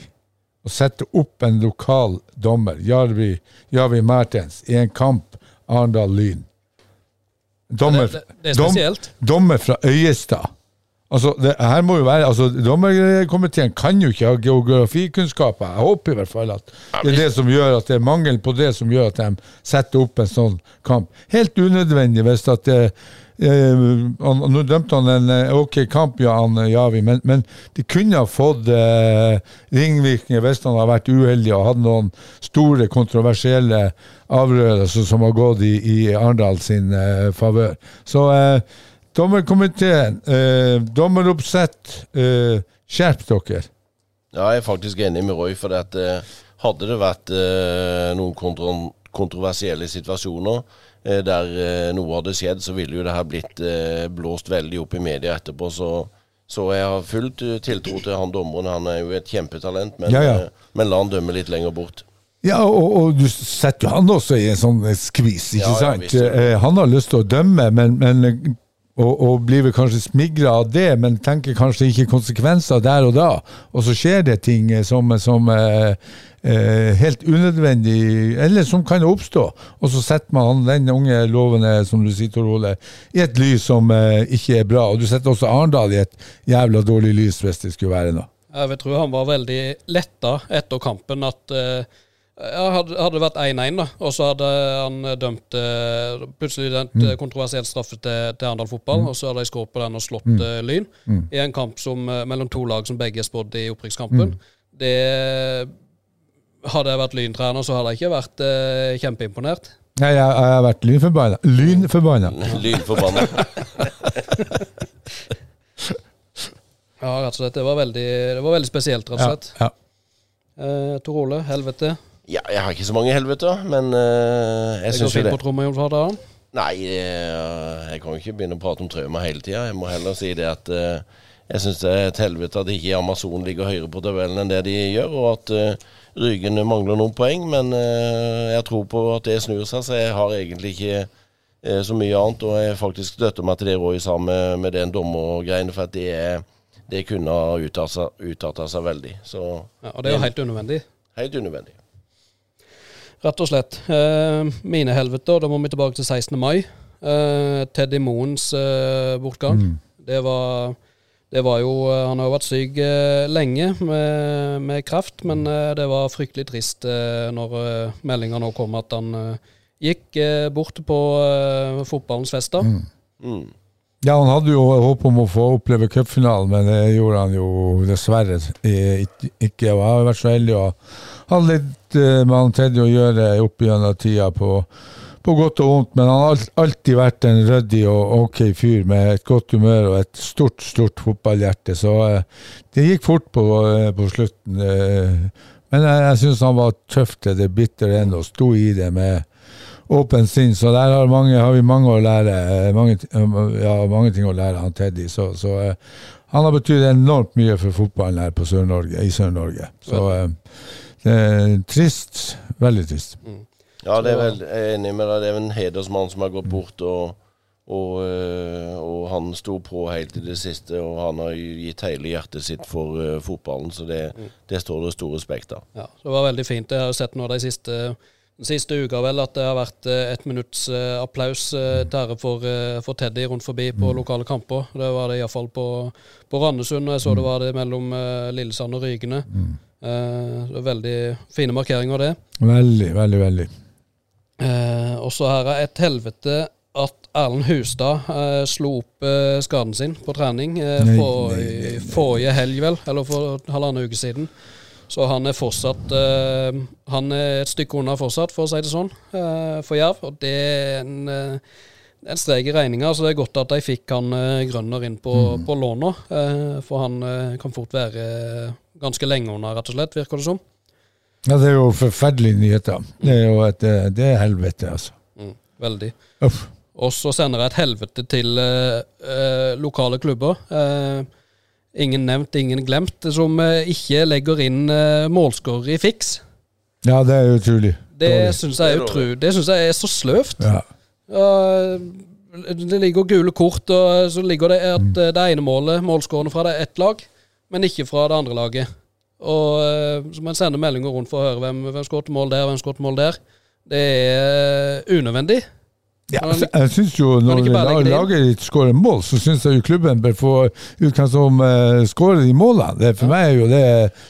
å sette opp en lokal dommer, Jarvi, Jarvi Mertens, i en kamp Arendal-Lyn? Dommer, Det, det, det er dom- dommer fra Øyestad. Altså, det her må jo være, altså, Dommerkomiteen kan jo ikke ha geografikunnskaper. Jeg håper i hvert fall at det er det som gjør at det er mangel på det som gjør at de setter opp en sånn kamp. Helt unødvendig hvis at det eh, han, Nå dømte han en eh, ok kamp, ja, han eh, Javi, men, men de kunne ha fått eh, ringvirkninger hvis han hadde vært uheldig og hatt noen store, kontroversielle avgjørelser som har gått i, i Arendal sin eh, favør. Så eh, dommerkomiteen, eh, dommeroppsett, eh, skjerp dere. Ja, jeg er faktisk enig med Roy, for at, eh, hadde det vært eh, noen kontro kontroversielle situasjoner eh, der eh, noe hadde skjedd, så ville jo det her blitt blåst veldig opp i media etterpå. Så, så jeg har fullt tiltro til han dommeren. Han er jo et kjempetalent, men, Ja, ja. men la han dømme litt lenger bort. Ja, og, og du setter jo han også i en sånn skvis, ikke Ja, sant? han har lyst til å dømme, men, men og, og blir vel kanskje smigra av det, men tenker kanskje ikke konsekvenser der og da. Og så skjer det ting eh, som, som eh, eh, helt unødvendig, eller som kan oppstå. Og så setter man den unge lovende, som du sier, Tor Ole, i et lys som eh, ikke er bra. Og du setter også Arendal i et jævla dårlig lys, hvis det skulle være noe. Jeg vil tro han var veldig letta etter kampen at eh, hadde, hadde det vært 1-1, da, og så hadde han dømt eh, plutselig den Mm. eh, kontroversiell straffe til, til Arendal fotball, og så hadde de skåret på den og slått Mm. eh, Lyn i en kamp som, mellom to lag som begge er spådd i Mm. opprykkskampen. Det Hadde jeg vært Lyn-trener, så hadde jeg ikke vært eh, kjempeimponert. Nei, jeg, jeg har vært lynforbanna. Lynforbanna. Lynforbanna. Ja, rett og slett. Det var veldig, det var veldig spesielt, rett og Ja, ja. Eh, Tor Ole, helvete. Ja, jeg har ikke så mange helveter, men uh, jeg går syns jo fint det. på tromma, Jon Nei, uh, jeg kan jo ikke begynne å prate om trauma hele tida. Jeg må heller si det at uh, jeg syns det er et helvete at ikke Amazon ligger høyere på tabellen enn det de gjør, og at uh, Rygen mangler noen poeng. Men jeg tror på at det snur seg, så jeg har egentlig ikke så mye annet. Og jeg faktisk støtter meg til det Roy sa med, med den dommergreiene, for at det, er- det kunne ha uttatt seg, uttatt seg veldig. Så Ja, og det er jo helt unødvendig. helt unødvendig. Rett og slett. Eh, mine helveter, da må vi tilbake til 16. mai. Eh, Teddy Moens eh, bortgang. Det var det var jo eh, Han har jo vært syk eh, lenge med, med kreft, men eh, det var fryktelig trist eh, når eh, meldinga nå kom at han eh, gikk eh, bort på eh, fotballens fester. Mm. Ja, han hadde jo håp om å få oppleve cupfinalen, men det gjorde han jo dessverre ikke. ikke. Jeg har vært så heldig å ha litt eh, med Teddy å gjøre opp gjennom tida på, på godt og vondt, men han har alltid vært en ryddig og ok fyr med et godt humør og et stort, stort fotballhjerte. Så eh, det gikk fort på, eh, på slutten. Men jeg, jeg syns han var tøff til det bitre ende og sto i det med åpen sinn, så der har, mange, har vi mange å lære. Mange, ja, mange ting å lære han Teddy. Så, så uh, han har betydd enormt mye for fotballen her på Sør-Norge, i Sør-Norge. Så er trist. Veldig trist. Ja, det er vel, jeg er enig med deg. Det er en hedersmann som har gått bort, og, og, eh, og han sto på helt til det siste. Og han har gitt hele hjertet sitt for uh, fotballen, så det, det står det stor respekt av. Ja, det var veldig fint. Jeg har jo sett nå de siste, den siste uka vel at det har vært eh, ett minutts uh, applaus uh, til ære for, for Teddy rundt forbi på lokale kamper. Det var det iallfall på, på Randesund, og jeg så det var det mellom Lillesand og Rygene. Eh, det er veldig fine markeringer, det. Veldig, veldig, veldig. Eh, og så her er et helvete at Erlend Hustad eh, slo opp eh, skaden sin på trening eh, for, forrige helg, vel, eller for halvannen uke siden. Så han er fortsatt eh, Han er et stykke unna fortsatt, for å si det sånn, eh, for Jerv. Og det er en, eh, en strek i regninga, så det er godt at de fikk han eh, Grønner inn på, Mm. på lån nå. Eh, for han eh, kan fort være eh, ganske lenge unna, rett og slett, virker det som. Ja, det er jo forferdelige nyheter. Det er jo et, eh, det er helvete, altså. Mm, veldig. Uff. Og så sender jeg et helvete til eh, eh, lokale klubber. Eh, ingen nevnt, ingen glemt, som eh, ikke legger inn eh, målskårer i fiks. Ja, det er utrolig. Det syns jeg, jeg er så sløvt. Ja. Uh, det ligger gule kort, og så ligger det at eh, det ene målet, målskårene fra det er ett lag, men ikke fra det andre laget. Og eh, så må en sende meldinger rundt for å høre hvem, hvem skåret mål der, hvem skåret mål der. Det er eh, unødvendig. Ja, altså, jeg synes jo Når laget ditt skårer mål, så syns jeg jo klubben bør få ut hvem som uh, skårer de målene. Det, for meg er jo det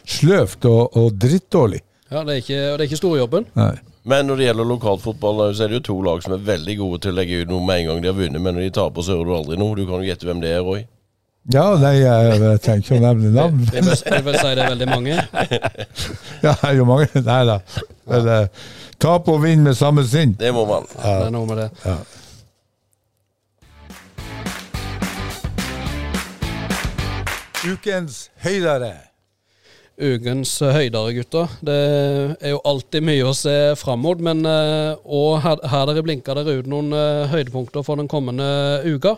sløvt og, og drittdårlig. Ja, det er ikke, det er ikke storjobben. Nei. Men når det gjelder lokalfotball, så er det jo to lag som er veldig gode til å legge ut noe med en gang de har vunnet, men når de taper, så hører du aldri noe. Du kan jo gjette hvem det er, Roy. Ja, nei, jeg, jeg trenger ikke å nevne navn. Du jeg vil si det er veldig mange. Ja, det er jo mange Nei da. Men uh, tap og vinn med samme sinn. Det må man. Det er noe med det. Ukens høydere. Ukens høydere, gutter. Det er jo alltid mye å se fram mot, men og her, her dere blinker dere ut noen eh, høydepunkter for den kommende uka.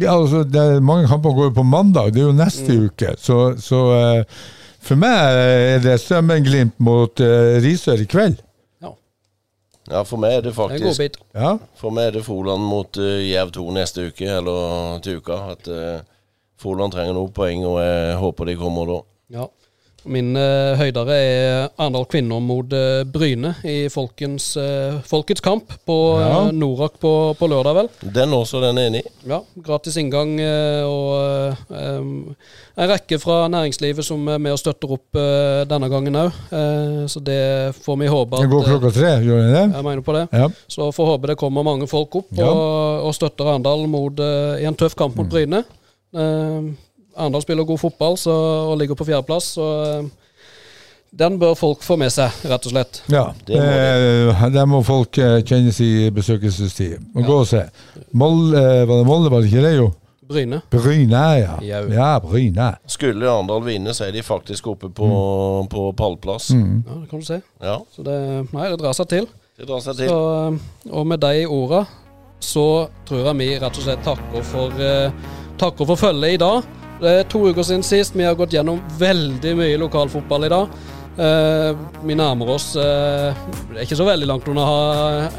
Ja, altså, det er mange kamper går jo på mandag. Det er jo neste uke. Så, så uh, for meg er det Strømmen-Glimt mot uh, Risør i kveld. Ja, ja, for meg er det Det er faktisk. Ja. For meg er det Froland mot uh, Jerv 2 neste uke, eller til uka. At uh, Froland trenger noen poeng, og jeg håper de kommer da. Ja. Min uh, høydere er Arendal kvinner mot uh, Bryne i folkens, uh, Folkets kamp på Ja. Norak på, på lørdag, vel. Den også, den er enig i. Ja, gratis inngang og em, en rekke fra næringslivet som er med og støtter opp denne gangen òg. så det får vi håpe at Det går klokka tre, gjør det det? Jeg mener på det. Ja. Så får håpe det kommer mange folk opp og, og støtter Arendal i en tøff kamp mot Bryne. Uh, Arendal spiller god fotball så, og ligger på fjerdeplass, så eh, den bør folk få med seg, rett og slett. Ja, Det må eh, der må folk kjennes kjenne sin besøkelsestid. Og gå og se. Molde, var det Molde, var det ikke det, jo? Bryne. Bryne, ja. Jau. Ja, Bryne. Skulle Arendal vinne, så er de faktisk oppe på, på pallplass. Mm. Ja, det kan du se. Ja, Så det, nei, det drar seg til. det drar seg til. Så, og med de orda så tror jeg vi rett og slett takker for, eh, takker for følget i dag. Det er to uker siden sist. Vi har gått gjennom veldig mye lokalfotball i dag. Eh, vi nærmer oss eh, Det er ikke så veldig langt unna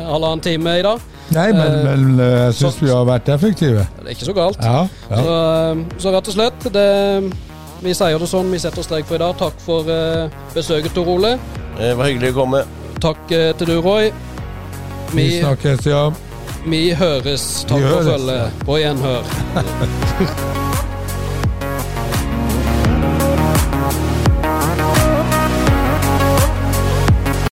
halvannen time i dag. Nei, men, Eh, men jeg syns vi har vært effektive. Det er ikke så galt. Ja. ja. Så, så rett og slett, det, vi sier det sånn. Vi setter strek for i dag. Takk for besøket, Tor Ole. Det var hyggelig å komme. Takk til du, Roy. Vi Vi, snakkes, ja. vi høres. Takk Vi for høres, følget. På gjenhør.